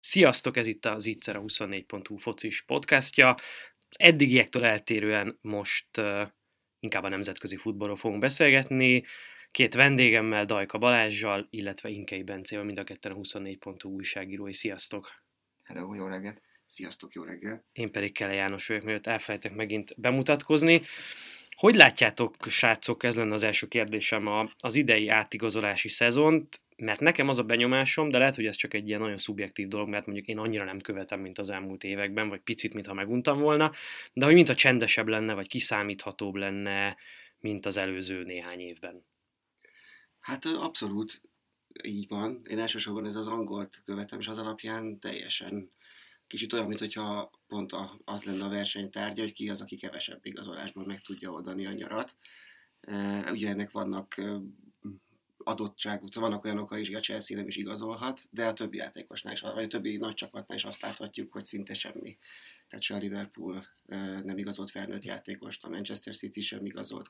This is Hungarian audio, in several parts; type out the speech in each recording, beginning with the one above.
Sziasztok, ez itt az Itzer a 24.hu focis podcastja. Az eddigiektől eltérően most uh, inkább a nemzetközi futballról fogunk beszélgetni. Két vendégemmel, Dajka Balázsjal, illetve Inkei Bencével, mind a ketten a 24.hu újságírói. Sziasztok! Hello, jó reggelt! Sziasztok, jó reggelt! Én pedig Kele János vagyok, mielőtt elfelejtek megint bemutatkozni. Hogy látjátok, srácok, ez lenne az első kérdésem, a, az idei átigazolási szezont, mert nekem az a benyomásom, de lehet, hogy ez csak egy ilyen nagyon szubjektív dolog, mert mondjuk én annyira nem követem, mint az elmúlt években, vagy picit, mintha meguntam volna, de hogy mintha csendesebb lenne, vagy kiszámíthatóbb lenne, mint az előző néhány évben. Hát abszolút így van. Én elsősorban ez az angolt követem, és az alapján teljesen kicsit olyan, mintha pont az lenne a versenytárgya, hogy ki az, aki kevesebb igazolásból meg tudja oldani a nyarat. Ugye ennek vannak adottság, vannak olyan okai is, hogy a Chelsea nem is igazolhat, de a többi játékosnál is, vagy a többi nagy csapatnál is azt láthatjuk, hogy szinte semmi. Tehát se a Liverpool nem igazolt felnőtt játékost, a Manchester City sem igazolt,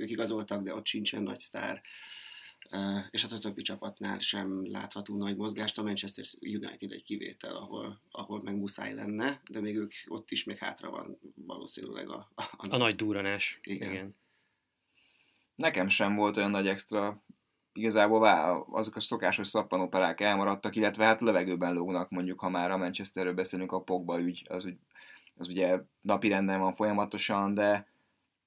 ők igazoltak, de ott sincsen nagy sztár. És hát a többi csapatnál sem látható nagy mozgást, a Manchester United egy kivétel, ahol, ahol meg muszáj lenne, de még ők ott is még hátra van valószínűleg a... A, a, a nagy duranás. Igen. Igen. Nekem sem volt olyan nagy extra. Igazából azok a szokásos szappanoperák elmaradtak, illetve hát levegőben lógnak, mondjuk, ha már a Manchesterről beszélünk, a Pogba ügy, az, úgy, az ugye napi renden van folyamatosan, de,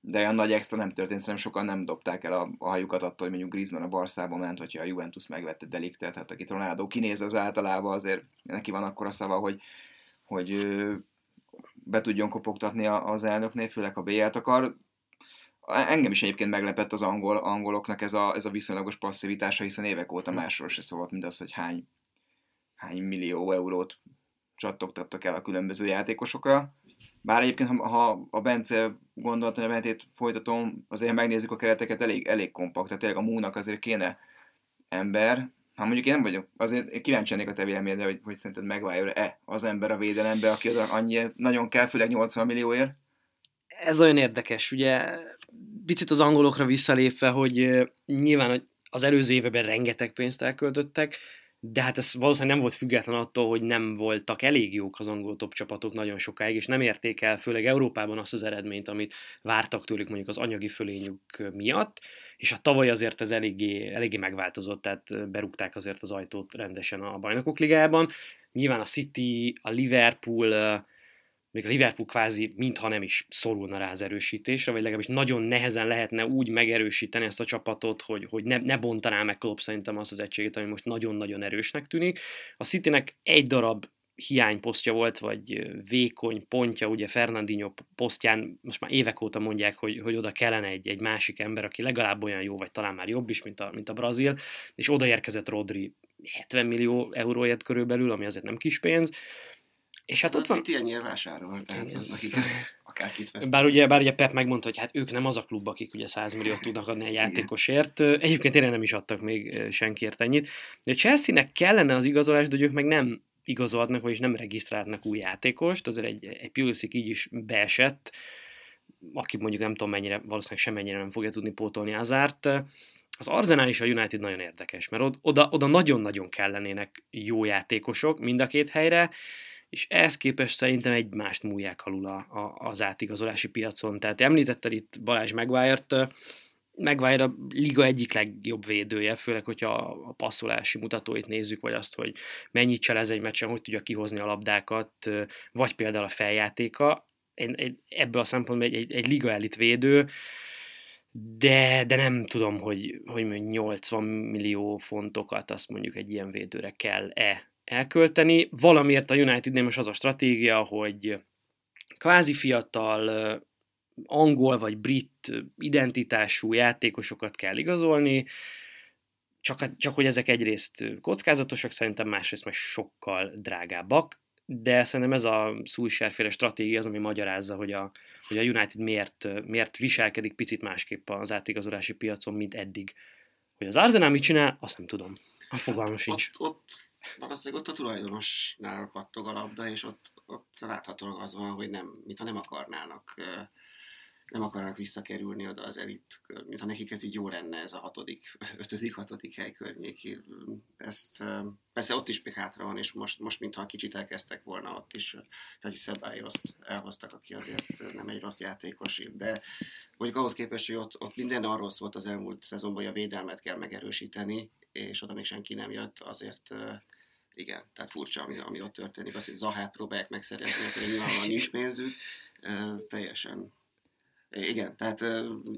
de olyan nagy extra nem történt, szerintem sokan nem dobták el a, a hajukat attól, hogy mondjuk Griezmann a Barszába ment, hogyha a Juventus megvette Deliktet, hát akit Ronaldo kinéz az általában, azért neki van akkor a szava, hogy, hogy be tudjon kopogtatni az elnöknél, főleg ha BL-t akar engem is egyébként meglepett az angol, angoloknak ez a, ez a viszonylagos passzivitása, hiszen évek óta másról se szólt, mint az, hogy hány, hány millió eurót csattogtattak el a különböző játékosokra. Bár egyébként, ha, ha a Bence gondolatmenetét folytatom, azért megnézzük a kereteket, elég, elég kompakt, tehát tényleg a múnak azért kéne ember, ha mondjuk én nem vagyok, azért kíváncsi lennék a te véleményedre, hogy, hogy szerinted megváljon-e az ember a védelembe, aki oda annyi nagyon kell, főleg 80 millióért? Ez olyan érdekes, ugye picit az angolokra visszalépve, hogy nyilván az előző években rengeteg pénzt elköltöttek, de hát ez valószínűleg nem volt független attól, hogy nem voltak elég jók az angol top csapatok nagyon sokáig, és nem érték el, főleg Európában azt az eredményt, amit vártak tőlük mondjuk az anyagi fölényük miatt, és a tavaly azért ez eléggé, eléggé megváltozott, tehát berúgták azért az ajtót rendesen a bajnokok ligában. Nyilván a City, a Liverpool, még a Liverpool kvázi mintha nem is szorulna rá az erősítésre, vagy legalábbis nagyon nehezen lehetne úgy megerősíteni ezt a csapatot, hogy, hogy ne, ne bontaná meg Klopp szerintem azt az egységet, ami most nagyon-nagyon erősnek tűnik. A Citynek egy darab hiányposztja volt, vagy vékony pontja, ugye Fernandinho posztján most már évek óta mondják, hogy, hogy oda kellene egy, egy másik ember, aki legalább olyan jó, vagy talán már jobb is, mint a, mint a brazil, és oda érkezett Rodri 70 millió euróért körülbelül, ami azért nem kis pénz, és hát, hát ott van... City ennyire vásárol, tehát az nekik ez akárkit vesz. Bár ugye, bár ugye Pep megmondta, hogy hát ők nem az a klub, akik ugye 100 milliót tudnak adni egy játékosért. Egyébként tényleg nem is adtak még senkiért ennyit. De Chelsea-nek kellene az igazolás, de ők meg nem igazolhatnak, vagyis nem regisztrálnak új játékost. Azért egy, egy Pulisic így is beesett, aki mondjuk nem tudom mennyire, valószínűleg semennyire nem fogja tudni pótolni Azárt. Az Arsenal és a United nagyon érdekes, mert oda, oda nagyon-nagyon kellenének jó játékosok mind a két helyre, és ehhez képest szerintem egymást múlják alul a, a, az átigazolási piacon. Tehát említetted itt Balázs Megvájr a liga egyik legjobb védője, főleg, hogyha a passzolási mutatóit nézzük, vagy azt, hogy mennyit cselez egy meccsen, hogy tudja kihozni a labdákat, vagy például a feljátéka. Ebből a szempontból egy, egy, egy liga elit védő, de, de nem tudom, hogy, hogy 80 millió fontokat azt mondjuk egy ilyen védőre kell-e elkölteni. Valamiért a Unitednél most az a stratégia, hogy kvázi fiatal, angol vagy brit identitású játékosokat kell igazolni, csak, csak hogy ezek egyrészt kockázatosak, szerintem másrészt meg sokkal drágábbak, de szerintem ez a szújsárféle stratégia az, ami magyarázza, hogy a, hogy a United miért, miért viselkedik picit másképp az átigazolási piacon, mint eddig. Hogy az Arsenal mit csinál, azt nem tudom. A fogalma sincs. Ott, ott Valószínűleg ott a tulajdonosnál pattog a labda, és ott, ott láthatólag az van, hogy nem, mintha nem akarnának nem akarnak visszakerülni oda az elit, mintha nekik ez így jó lenne, ez a hatodik, ötödik, hatodik hely környéki. Ezt, persze ott is még hátra van, és most, most mintha kicsit elkezdtek volna ott is, tehát Szebályoszt elhoztak, aki azért nem egy rossz játékos, de mondjuk ahhoz képest, hogy ott, ott minden arról szólt az elmúlt szezonban, hogy a védelmet kell megerősíteni, és oda még senki nem jött, azért igen, tehát furcsa, ami, ami ott történik, az, hogy Zahát próbálják megszerezni, hogy nyilvánvalóan nincs pénzük, teljesen igen, tehát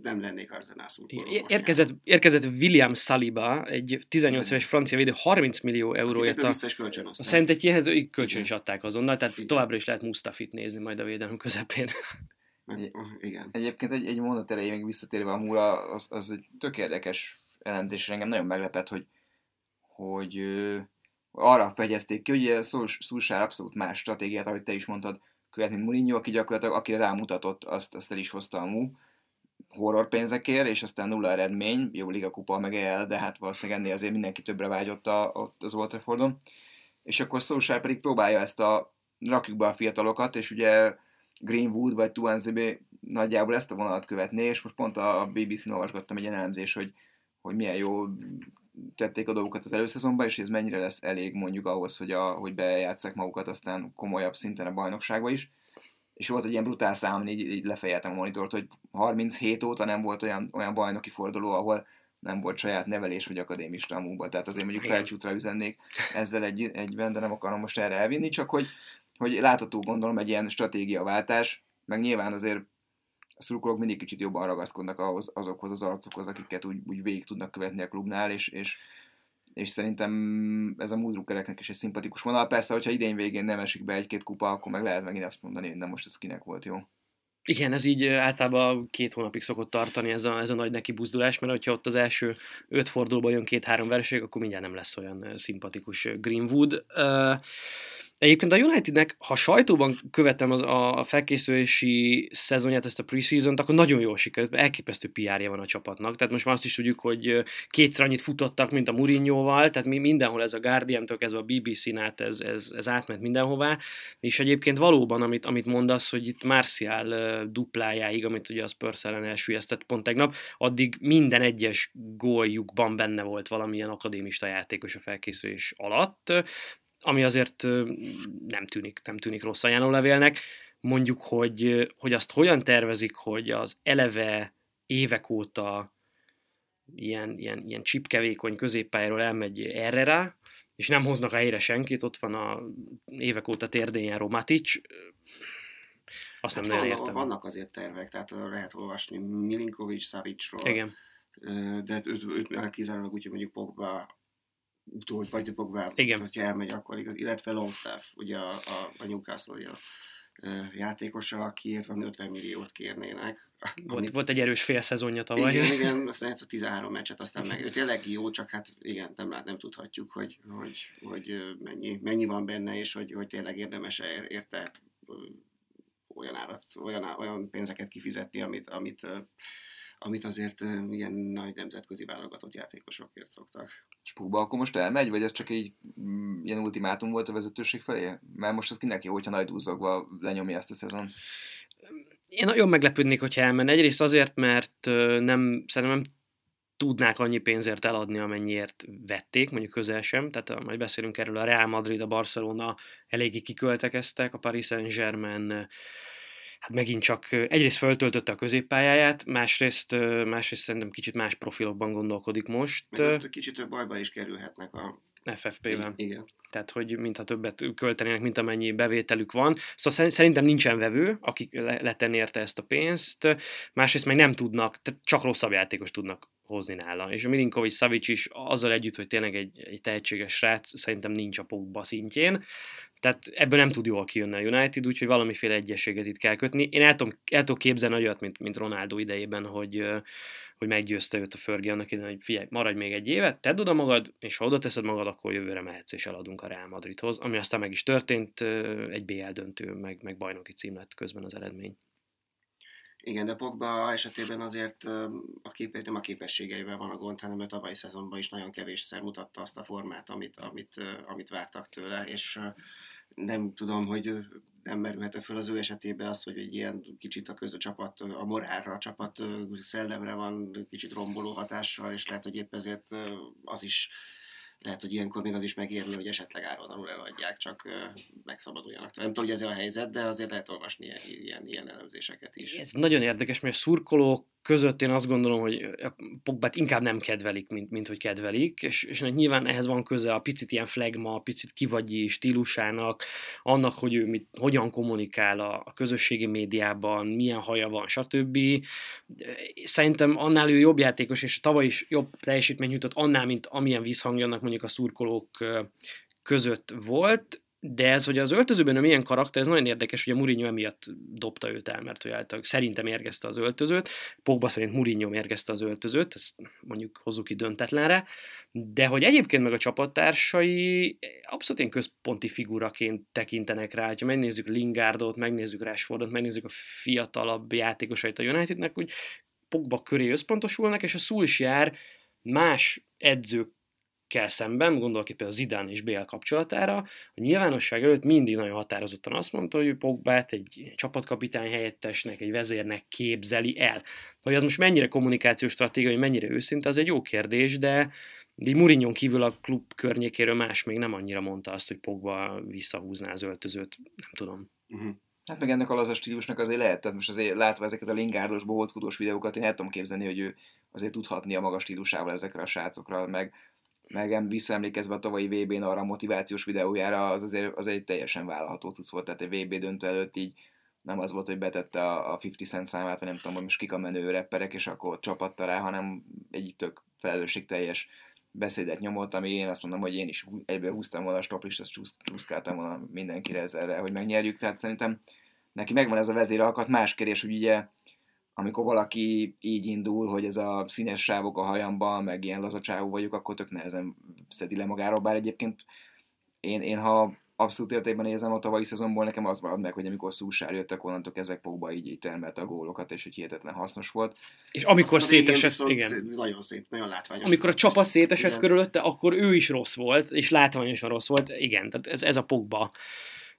nem lennék Arzenál szurkoló. Érkezett, érkezett William Saliba, egy 18 éves francia védő, 30 millió euróért a, a Szent Egyéhez kölcsön is adták azonnal, tehát igen. továbbra is lehet Mustafit nézni majd a védelem közepén. Egy, igen. Egyébként egy, egy mondat erejéig visszatérve a múra, az, az egy tök érdekes elemzés, és engem nagyon meglepett, hogy, hogy arra fegyezték ki, hogy Szulsár abszolút más stratégiát, ahogy te is mondtad, követ, mint Mourinho, aki gyakorlatilag akire rámutatott, azt, azt el is hozta a mu horror pénzekért, és aztán nulla eredmény, jó liga kupa meg el, de hát valószínűleg ennél azért mindenki többre vágyott a, ott az Old Traffordon. És akkor Solskjaer pedig próbálja ezt a rakjuk be a fiatalokat, és ugye Greenwood vagy Tuanzebe nagyjából ezt a vonalat követné, és most pont a BBC-n olvasgattam egy elemzés, hogy, hogy milyen jó tették a dolgokat az előszezonban, és ez mennyire lesz elég mondjuk ahhoz, hogy, a, hogy bejátszák magukat aztán komolyabb szinten a bajnokságba is. És volt egy ilyen brutál szám, így, így lefejeltem a monitort, hogy 37 óta nem volt olyan, olyan bajnoki forduló, ahol nem volt saját nevelés vagy akadémista a Tehát azért mondjuk felcsútra üzennék ezzel egy, egyben, de nem akarom most erre elvinni, csak hogy, hogy látható gondolom egy ilyen stratégiaváltás, meg nyilván azért a szurkolók mindig kicsit jobban ragaszkodnak ahhoz, azokhoz az arcokhoz, akiket úgy, úgy végig tudnak követni a klubnál, és, és, és szerintem ez a múdrukereknek is egy szimpatikus vonal. Persze, hogyha idén végén nem esik be egy-két kupa, akkor meg lehet megint azt mondani, hogy nem most ez kinek volt jó. Igen, ez így általában két hónapig szokott tartani ez a, ez a nagy neki buzdulás, mert hogyha ott az első öt fordulóban jön két-három vereség, akkor mindjárt nem lesz olyan szimpatikus Greenwood. Uh, Egyébként a Unitednek, ha sajtóban követem az, a felkészülési szezonját, ezt a preseason akkor nagyon jól sikerült, elképesztő PR-ja van a csapatnak. Tehát most már azt is tudjuk, hogy kétszer annyit futottak, mint a Mourinho-val, tehát mi mindenhol ez a Guardian-től kezdve a BBC-n át ez, ez, ez átment mindenhová, és egyébként valóban, amit, amit mondasz, hogy itt Martial duplájáig, amit ugye az Spurs ellen elsüllyesztett pont tegnap, addig minden egyes góljukban benne volt valamilyen akadémista játékos a felkészülés alatt, ami azért nem tűnik, nem tűnik rossz ajánlólevélnek. Mondjuk, hogy, hogy azt hogyan tervezik, hogy az eleve évek óta ilyen, ilyen, ilyen csipkevékony középpályáról elmegy erre rá, és nem hoznak a helyre senkit, ott van a évek óta térdén járó Matic, azt hát nem vannak, értem. Vannak azért tervek, tehát lehet olvasni Milinkovic, Savicról, Igen. de őt, őt kizárólag úgy, hogy mondjuk Pogba utól, vagy Pogba, Igen. hogyha elmegy, akkor igaz, illetve Longstaff, ugye a, a, a Newcastle játékosa, akiért van 50 milliót kérnének. Volt, amit... volt egy erős fél szezonja tavaly. Igen, igen, aztán játszott 13 meccset, aztán meg tényleg jó, csak hát igen, nem, nem tudhatjuk, hogy, hogy, hogy mennyi, mennyi van benne, és hogy, hogy tényleg érdemes érte olyan, árat, olyan, olyan pénzeket kifizetni, amit, amit amit azért ilyen nagy nemzetközi válogatott játékosokért szoktak. És Pugba akkor most elmegy, vagy ez csak egy mm, ilyen ultimátum volt a vezetőség felé? Mert most az kinek jó, hogyha nagy dúzogva lenyomja ezt a szezont? Én nagyon meglepődnék, hogyha elmenne. Egyrészt azért, mert nem, szerintem nem tudnák annyi pénzért eladni, amennyiért vették, mondjuk közel sem, tehát majd beszélünk erről, a Real Madrid, a Barcelona eléggé kiköltekeztek, a Paris Saint-Germain hát megint csak egyrészt föltöltötte a középpályáját, másrészt, másrészt szerintem kicsit más profilokban gondolkodik most. Meg kicsit több bajba is kerülhetnek a FFP-ben. Igen. Tehát, hogy mintha többet költenének, mint amennyi bevételük van. Szóval szerintem nincsen vevő, aki letenni érte ezt a pénzt. Másrészt meg nem tudnak, tehát csak rosszabb játékos tudnak hozni nála. És a Milinkovic Savic is azzal együtt, hogy tényleg egy, egy tehetséges srác, szerintem nincs a Pogba szintjén. Tehát ebből nem tud jól kijönni a United, úgyhogy valamiféle egyességet itt kell kötni. Én el tudom, el tudom képzelni olyat, mint, mint Ronaldo idejében, hogy, hogy meggyőzte őt a Fergie annak idején, hogy figyelj, maradj még egy évet, tedd oda magad, és ha oda teszed magad, akkor jövőre mehetsz és eladunk a Real Madridhoz, ami aztán meg is történt, egy BL döntő, meg, meg bajnoki cím lett közben az eredmény. Igen, de Pogba esetében azért a kép, nem a képességeivel van a gond, hanem a tavalyi szezonban is nagyon kevésszer mutatta azt a formát, amit, amit, amit vártak tőle, és nem tudom, hogy nem merülhet föl az ő esetében az, hogy egy ilyen kicsit a közö csapat, a morálra, a csapat szellemre van kicsit romboló hatással, és lehet, hogy épp ezért az is lehet, hogy ilyenkor még az is megérni, hogy esetleg áron eladják, csak megszabaduljanak. Nem tudom, hogy ez a helyzet, de azért lehet olvasni ilyen, ilyen, ilyen elemzéseket is. Ez nagyon érdekes, mert a szurkolók között én azt gondolom, hogy a Pogbát inkább nem kedvelik, mint, mint hogy kedvelik, és, és nyilván ehhez van köze a picit ilyen flagma, a picit kivagyi stílusának, annak, hogy ő mit, hogyan kommunikál a, a közösségi médiában, milyen haja van, stb. Szerintem annál ő jobb játékos, és tavaly is jobb teljesítmény nyújtott annál, mint amilyen visszhangjanak mondjuk a szurkolók között volt, de ez, hogy az öltözőben nem ilyen karakter, ez nagyon érdekes, hogy a Mourinho emiatt dobta őt el, mert hogy által szerintem érgezte az öltözőt, Pogba szerint Mourinho mérgezte az öltözőt, ezt mondjuk hozzuk ki döntetlenre, de hogy egyébként meg a csapattársai abszolút ilyen központi figuraként tekintenek rá, ha megnézzük Lingardot, megnézzük Rashfordot, megnézzük a fiatalabb játékosait a Unitednek, úgy Pogba köré összpontosulnak, és a Szulsjár más edzők kell szemben, gondolok itt például Zidane és BL kapcsolatára, a nyilvánosság előtt mindig nagyon határozottan azt mondta, hogy Pogbát egy csapatkapitány helyettesnek, egy vezérnek képzeli el. Hogy az most mennyire kommunikációs stratégia, hogy mennyire őszinte, az egy jó kérdés, de de Mourinho kívül a klub környékéről más még nem annyira mondta azt, hogy Pogba visszahúzná az öltözőt, nem tudom. Uh-huh. Hát meg ennek a laza stílusnak azért lehet, tehát most azért látva ezeket a lingárdos, bohóckodós videókat, én el tudom képzelni, hogy ő azért tudhatni a magas stílusával ezekre a srácokra, meg meg visszaemlékezve a tavalyi VB-n arra a motivációs videójára, az azért az egy teljesen vállalható tudsz volt, tehát egy VB döntő előtt így nem az volt, hogy betette a, 50 Cent számát, vagy nem tudom, hogy most kik a menő repperek, és akkor csapatta rá, hanem egy tök felelősségteljes beszédet nyomott, ami én azt mondom, hogy én is egyből húztam volna a stoplist, azt csúszkáltam volna mindenkire ezzel, hogy megnyerjük, tehát szerintem neki megvan ez a vezéralkat, más kérdés, hogy ugye amikor valaki így indul, hogy ez a színes sávok a hajamban, meg ilyen lazacsávú vagyok, akkor tök nehezen szedi le magáról, bár egyébként én, én ha abszolút értékben nézem a tavalyi szezonból, nekem az marad meg, hogy amikor Szúsár jöttek, onnantól kezdve Pogba így, így termelte a gólokat, és hogy hihetetlen hasznos volt. És amikor szétesett, igen. Nagyon szét, nagyon látványos. Amikor a csapat szétesett igen. körülötte, akkor ő is rossz volt, és látványosan rossz volt, igen, tehát ez, ez a Pogba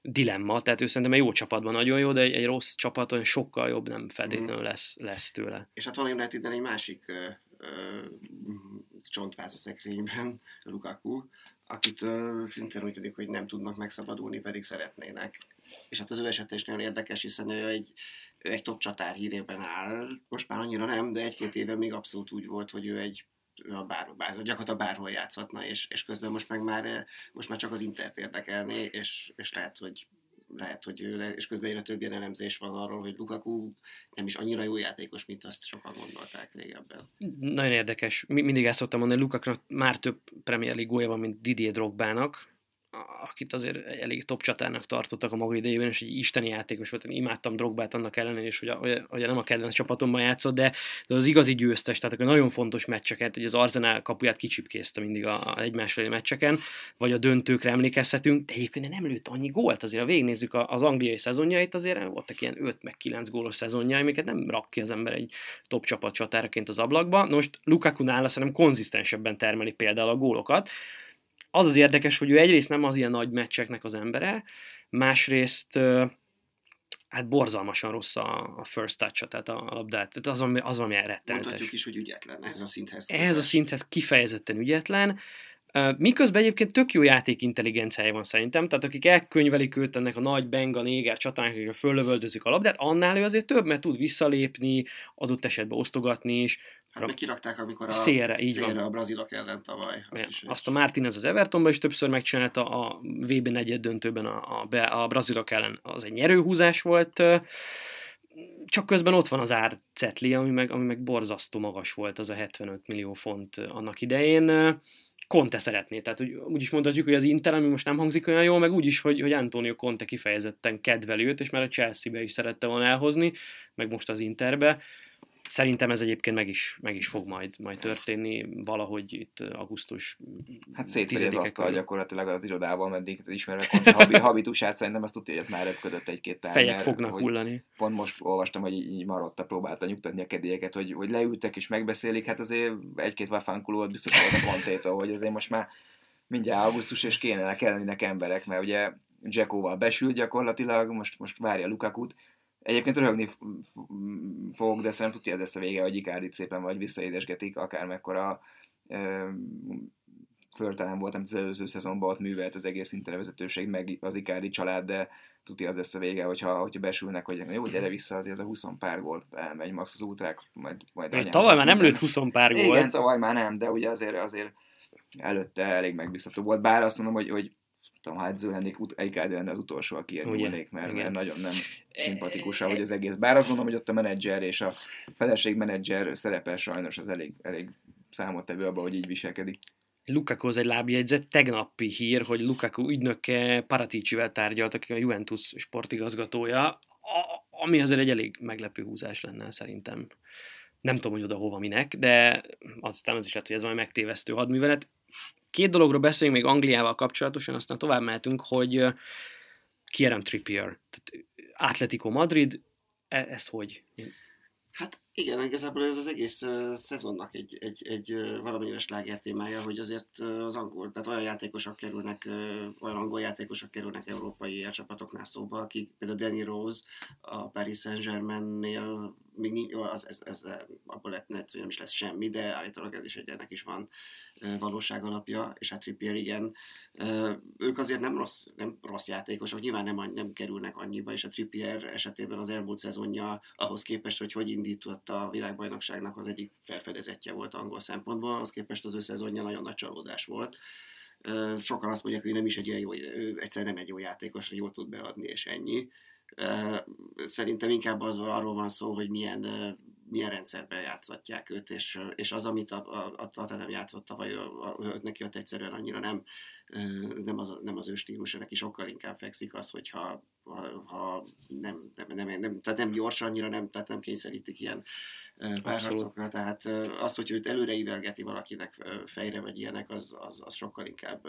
dilemma, tehát ő szerintem egy jó csapatban nagyon jó, de egy, egy rossz csapaton sokkal jobb nem feltétlenül mhm. lesz, lesz tőle. És hát van united egy másik ö, ö, csontváz a szekrényben, Lukaku, akit szintén úgy tűnik, hogy nem tudnak megszabadulni, pedig szeretnének. És hát az ő eset is nagyon érdekes, hiszen ő egy, ő egy top csatár hírében áll, most már annyira nem, de egy-két éve még abszolút úgy volt, hogy ő egy a bár, bár, gyakorlatilag bárhol játszhatna, és, és közben most meg már, most már csak az Intert érdekelné, és, és lehet, hogy lehet, hogy és közben egyre több ilyen elemzés van arról, hogy Lukaku nem is annyira jó játékos, mint azt sokan gondolták régebben. Nagyon érdekes. Mindig ezt szoktam mondani, Lukakunak már több Premier League van, mint Didier Drogbának, akit azért elég top csatának tartottak a maga idejében, és egy isteni játékos volt, én imádtam Drogbát annak ellenére, és hogy, a, nem a kedvenc csapatomban játszott, de, de az igazi győztes, tehát akkor nagyon fontos meccseket, hogy az Arsenal kapuját kicsipkézte mindig a, a egymás meccseken, vagy a döntőkre emlékezhetünk, de egyébként nem lőtt annyi gólt, azért ha végignézzük az angliai szezonjait, azért voltak ilyen 5 meg 9 gólos szezonjai, amiket nem rak ki az ember egy top csapat csatáraként az ablakba. Most Lukaku nála szerintem konzisztensebben termeli például a gólokat, az az érdekes, hogy ő egyrészt nem az ilyen nagy meccseknek az embere, másrészt hát borzalmasan rossz a, a first touch tehát a, a labdát, tehát az, ami, az valami rettenetes. Mondhatjuk is, hogy ügyetlen ehhez a szinthez. Ehhez a szinthez kifejezetten ügyetlen, Miközben egyébként tök jó játékintelligenciája van szerintem, tehát akik elkönyvelik őt ennek a nagy benga néger csatának, akik föllövöldözik a labdát, annál ő azért több, mert tud visszalépni, adott esetben osztogatni is. Hát meg kirakták, amikor a szélre, így szélre van. a brazilok ellen tavaly. Az is azt a Martinez az Evertonban is többször megcsinálta, a VB negyed döntőben a, a, a brazilok ellen az egy nyerőhúzás volt, csak közben ott van az árcetli, ami meg, ami meg borzasztó magas volt, az a 75 millió font annak idején Conte szeretné. Tehát úgy, úgy is mondhatjuk, hogy az Inter, ami most nem hangzik olyan jól, meg úgy is, hogy, hogy Antonio Conte kifejezetten kedveli őt, és már a Chelsea-be is szerette volna elhozni, meg most az Interbe. Szerintem ez egyébként meg is, meg is fog majd, majd történni valahogy itt augusztus Hát szétveri az 10-e asztal gyakorlatilag az irodában, meddig ismerve habi, habitusát, szerintem azt tudja, hogy már röpködött egy-két tár, Fejek mert fognak hullani. Pont most olvastam, hogy így Marotta próbálta nyugtatni a kedélyeket, hogy, hogy leültek és megbeszélik, hát azért egy-két vafánkulót biztos volt a Contétól, hogy azért most már mindjárt augusztus, és kéne kellenének emberek, mert ugye Jackóval besült gyakorlatilag, most, most várja Lukakut. Egyébként röhögni f- f- fog, de szerintem tudja ez lesz a vége, hogy Ikárdit szépen vagy visszaédesgetik, akármekkora ö, föltelen volt, amit az előző szezonban ott művelt az egész intervezetőség, meg az Icardi család, de tudja az lesz a vége, hogyha, hogyha besülnek, hogy jó, gyere vissza, azért ez a 20 pár gól elmegy max az útrák, majd, majd Tavaly már nem lőtt 20 pár Igen, gólt. tavaly már nem, de ugye azért, azért előtte elég megbízható volt, bár azt mondom, hogy, hogy tudom, ha edző lennék, Icardi lenne az utolsó, aki érülnék, mert, mert nagyon nem szimpatikus, ahogy az egész. Bár azt gondolom, hogy ott a menedzser és a feleség menedzser szerepe sajnos az elég, elég számottevő abban, hogy így viselkedik. Lukaku az egy lábjegyzet, tegnapi hír, hogy Lukaku ügynöke Paraticivel tárgyalt, aki a Juventus sportigazgatója, a- ami azért egy elég meglepő húzás lenne szerintem. Nem tudom, hogy oda hova minek, de aztán az is lehet, hogy ez valami megtévesztő hadművelet. Két dologról beszéljünk még Angliával kapcsolatosan, aztán tovább mehetünk, hogy Kieran Trippier, tehát Atletico Madrid, e- ez hogy? Hát igen, igazából ez az egész uh, szezonnak egy, egy, egy uh, valamennyire sláger témája, hogy azért uh, az angol, tehát olyan játékosok kerülnek, olyan angol játékosok kerülnek európai csapatoknál szóba, akik például Danny Rose a Paris Saint-Germainnél még az, ez, ez, abból lehetne, hogy nem is lesz semmi, de állítólag ez is egy ennek is van valóság alapja, és hát Trippier igen, ők azért nem rossz, nem rossz játékosok, nyilván nem, nem kerülnek annyiba, és a Trippier esetében az elmúlt szezonja ahhoz képest, hogy hogy indított a világbajnokságnak az egyik felfedezetje volt angol szempontból, ahhoz képest az ő szezonja nagyon nagy csalódás volt. Sokan azt mondják, hogy nem is egy ilyen jó, ő egyszer nem egy jó játékos, jól tud beadni, és ennyi. Szerintem inkább az arról van szó, hogy milyen, milyen rendszerben játszatják őt, és, és az, amit a, a, a Tottenham játszott tavaly, a, a, a, neki ott egyszerűen annyira nem, nem, az, nem az ő stílusa, neki sokkal inkább fekszik az, hogyha ha, ha nem, nem, nem, nem, tehát nem gyors annyira, nem, tehát nem kényszerítik ilyen párharcokra, tehát az, hogy őt előre ívelgeti valakinek fejre, vagy ilyenek, az, az, az sokkal inkább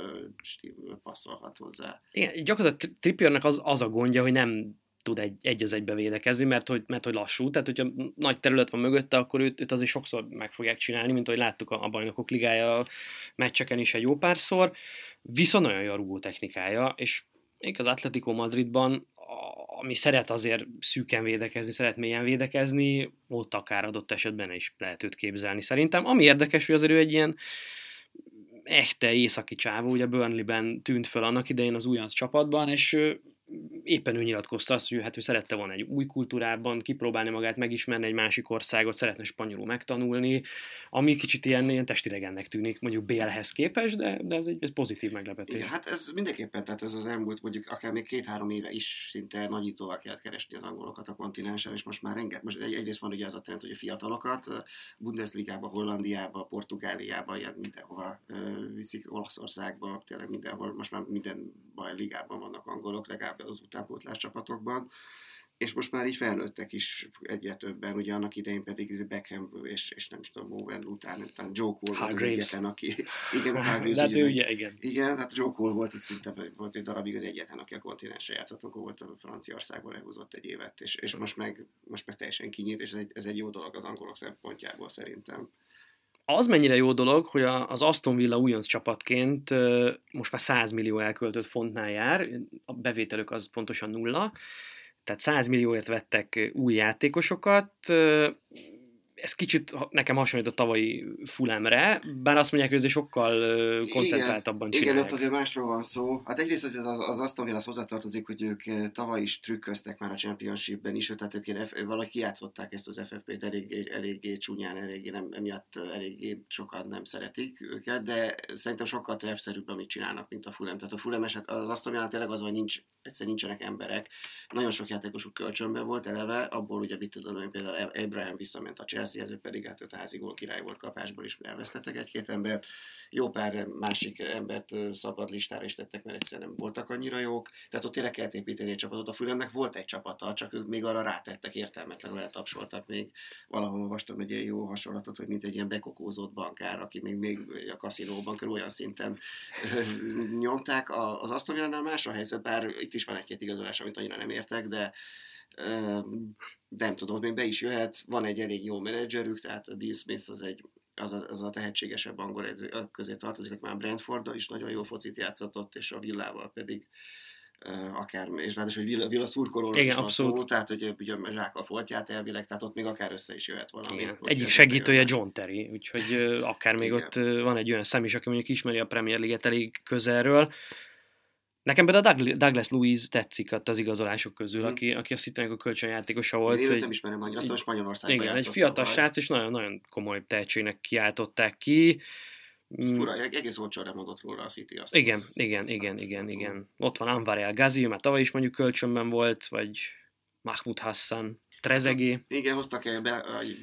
passzolhat hozzá. Igen, gyakorlatilag Trippiernek az, az a gondja, hogy nem tud egy, egy az egybe védekezni, mert hogy, mert hogy lassú, tehát hogyha nagy terület van mögötte, akkor őt, őt azért sokszor meg fogják csinálni, mint ahogy láttuk a, a bajnokok ligája meccseken is egy jó párszor, viszont nagyon jó a rúgó technikája, és még az Atletico Madridban, ami szeret azért szűken védekezni, szeret mélyen védekezni, ott akár adott esetben is lehet őt képzelni szerintem. Ami érdekes, hogy azért ő egy ilyen echte északi csávó, ugye Burnley-ben tűnt föl annak idején az újonc csapatban, és éppen ő nyilatkozta azt, hogy hát ő szerette volna egy új kultúrában kipróbálni magát, megismerni egy másik országot, szeretne spanyolul megtanulni, ami kicsit ilyen, ilyen testidegennek tűnik, mondjuk BL-hez képest, de, de ez egy ez pozitív meglepetés. Igen, hát ez mindenképpen, tehát ez az elmúlt mondjuk akár még két-három éve is szinte nagyítóval kellett keresni az angolokat a kontinensen, és most már renget, most egy, egyrészt van ugye ez a trend, hogy a fiatalokat Bundesligába, Hollandiába, Portugáliába, ilyen mindenhova viszik, Olaszországba, tényleg mindenhol, most már minden baj ligában vannak angolok, legalább az utánpótlás csapatokban. És most már így felnőttek is egyre többen, ugye annak idején pedig Beckham és, és nem is tudom, Owen után, után Joe Cole volt az Hargreaves. egyetlen, aki igen, Hargreaves de hát ugye ugye, igen. igen, hát Joe Cole volt, szinte volt egy darabig az egyetlen, aki a kontinensre játszott, akkor volt a Franciaországból lehúzott egy évet, és, és most, meg, most meg teljesen kinyílt, és ez egy, ez egy jó dolog az angolok szempontjából szerintem. Az mennyire jó dolog, hogy az Aston Villa újonc csapatként most már 100 millió elköltött fontnál jár, a bevételük az pontosan nulla, tehát 100 millióért vettek új játékosokat, ez kicsit nekem hasonlít a tavalyi Fulemre, bár azt mondják, hogy ez sokkal koncentráltabban Igen, csinálják. ott azért másról van szó. Hát egyrészt az, az, az Aston Villa az hozzátartozik, hogy ők tavaly is trükköztek már a Championshipben is, tehát ők F- valahogy kijátszották ezt az FFP-t eléggé, eléggé csúnyán, eléggé nem, emiatt eléggé sokan nem szeretik őket, de szerintem sokkal tervszerűbb, amit csinálnak, mint a Fulham. Tehát a Fulham eset, az Aston Villa tényleg az, hogy nincs, egyszer nincsenek emberek. Nagyon sok játékosuk kölcsönben volt eleve, abból ugye mit tudom, én például Abraham visszament a Chelsea Ez pedig hát öt házi gól király volt kapásból is, elvesztettek egy-két embert. Jó pár másik embert szabad listára is tettek, mert egyszerűen nem voltak annyira jók. Tehát ott tényleg kellett építeni egy csapatot. A Fülemnek volt egy csapata, csak ők még arra rátettek, értelmetlenül eltapsoltak még. Valahol olvastam egy ilyen jó hasonlatot, hogy mint egy ilyen bekokózott bankár, aki még, még a kaszinóban körül olyan szinten nyomták. Az Aston Villánál más a helyzet, bár itt is van egy-két igazolás, amit annyira nem értek, de nem tudom, még be is jöhet, van egy elég jó menedzserük, tehát a Dean Smith az egy az a, az a tehetségesebb angol edző közé tartozik, aki már Brentforddal is nagyon jó focit játszatott, és a Villával pedig uh, akár, és ráadásul, hogy Villa, Villa szurkolóról Igen, is van abszolút. szó, tehát hogy ugye Zsák a foltját elvileg, tehát ott még akár össze is jöhet valami. Igen. Egyik segítője. John Terry, úgyhogy ö, akár még Igen. ott van egy olyan szem is, aki mondjuk ismeri a Premier League-et elég közelről. Nekem például a Doug- Douglas Louise tetszik az igazolások közül, Mhm. aki, aki a Citynek a kölcsönjátékosa volt. Én őt egy- nem ismerem annyira, azt most Spanyolországban igen, egy fiatal tavaly. srác, és nagyon-nagyon komoly tehetségnek kiáltották ki. Ez Mm, fura, egész olcsón remondott róla a City. Azt Igen, azt- igen, azt igen, nem igen, tudom. igen. Ott van Anvar El Ghazi, már tavaly is mondjuk kölcsönben volt, vagy Mahmoud Hassan, Trezegé, Igen, hoztak egy,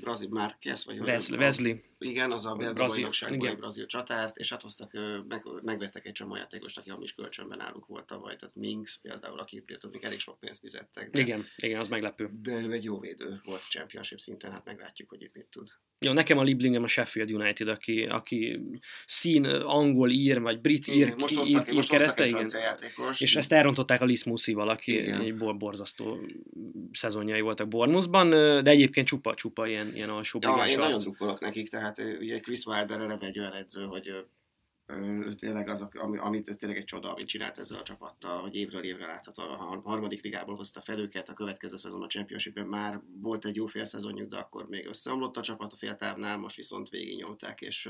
brazil Márquez, vagy Wesley, Wesley. Igen, az a belga bajnokságból egy brazil csatárt, és hát hoztak, meg, megvettek egy csomó játékost, aki hamis kölcsönben náluk volt tavaly, tehát Minx például, aki még elég sok pénzt fizettek. De, Igen, igen, az meglepő. De ő egy jó védő volt championship szinten, hát meglátjuk, hogy itt mit tud. Jó, nekem a Lieblingem a Sheffield United, aki, aki szín, angol, ír, vagy brit ír, Igen, most ír, hoztak, ír most kerete, egy francia játékos. És ezt elrontották a Liz Musival, aki Igen. egy bor borzasztó szezonjai voltak Bournemouthban, de egyébként csupa-csupa ilyen, ilyen alsó Ja, én nagyon drukkolok nekik, tehát ö, ugye Chris Wilder eleve egy olyan edző, hogy tényleg az, ami, amit ez tényleg egy csoda, amit csinált ezzel a csapattal, hogy évről évre látható, a har- harmadik ligából hozta fel őket, a következő szezon a Championshipben már volt egy jó fél szezonjuk, de akkor még összeomlott a csapat a féltávnál, most viszont végignyomták, és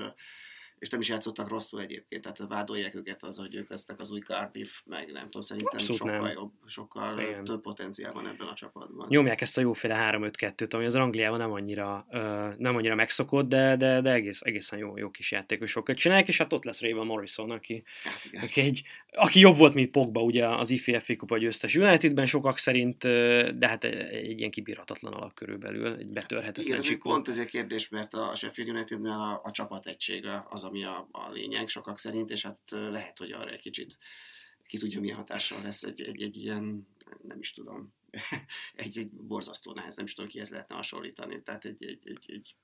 és nem is játszottak rosszul egyébként, tehát vádolják őket az, hogy ők lesznek az új Cardiff, meg nem tudom, szerintem Abszolút sokkal nem. jobb, sokkal Igen. több potenciál van ebben a csapatban. Nyomják ezt a jóféle 3-5-2-t, ami az Angliában nem annyira, ö, nem annyira megszokott, de, de, de egész, egészen jó, jó kis játékosokat csinálják, és hát ott lesz Raven Morrison, aki, Hát igen. aki, egy, aki jobb volt, mint Pogba ugye az IFF kupa győztes Unitedben sokak szerint, de hát egy, ilyen kibírhatatlan alak körülbelül, egy Igen, betörhetetlen ez egy csikó. pont ez egy kérdés, mert a Sheffield Unitednél a, a csapategysége az, ami a, a lényeg sokak szerint, és hát lehet, hogy arra egy kicsit ki tudja, milyen hatással lesz egy, egy, egy ilyen, nem is tudom, egy, egy borzasztó nehéz, nem is tudom, kihez lehetne hasonlítani. Tehát egy, egy, egy, egy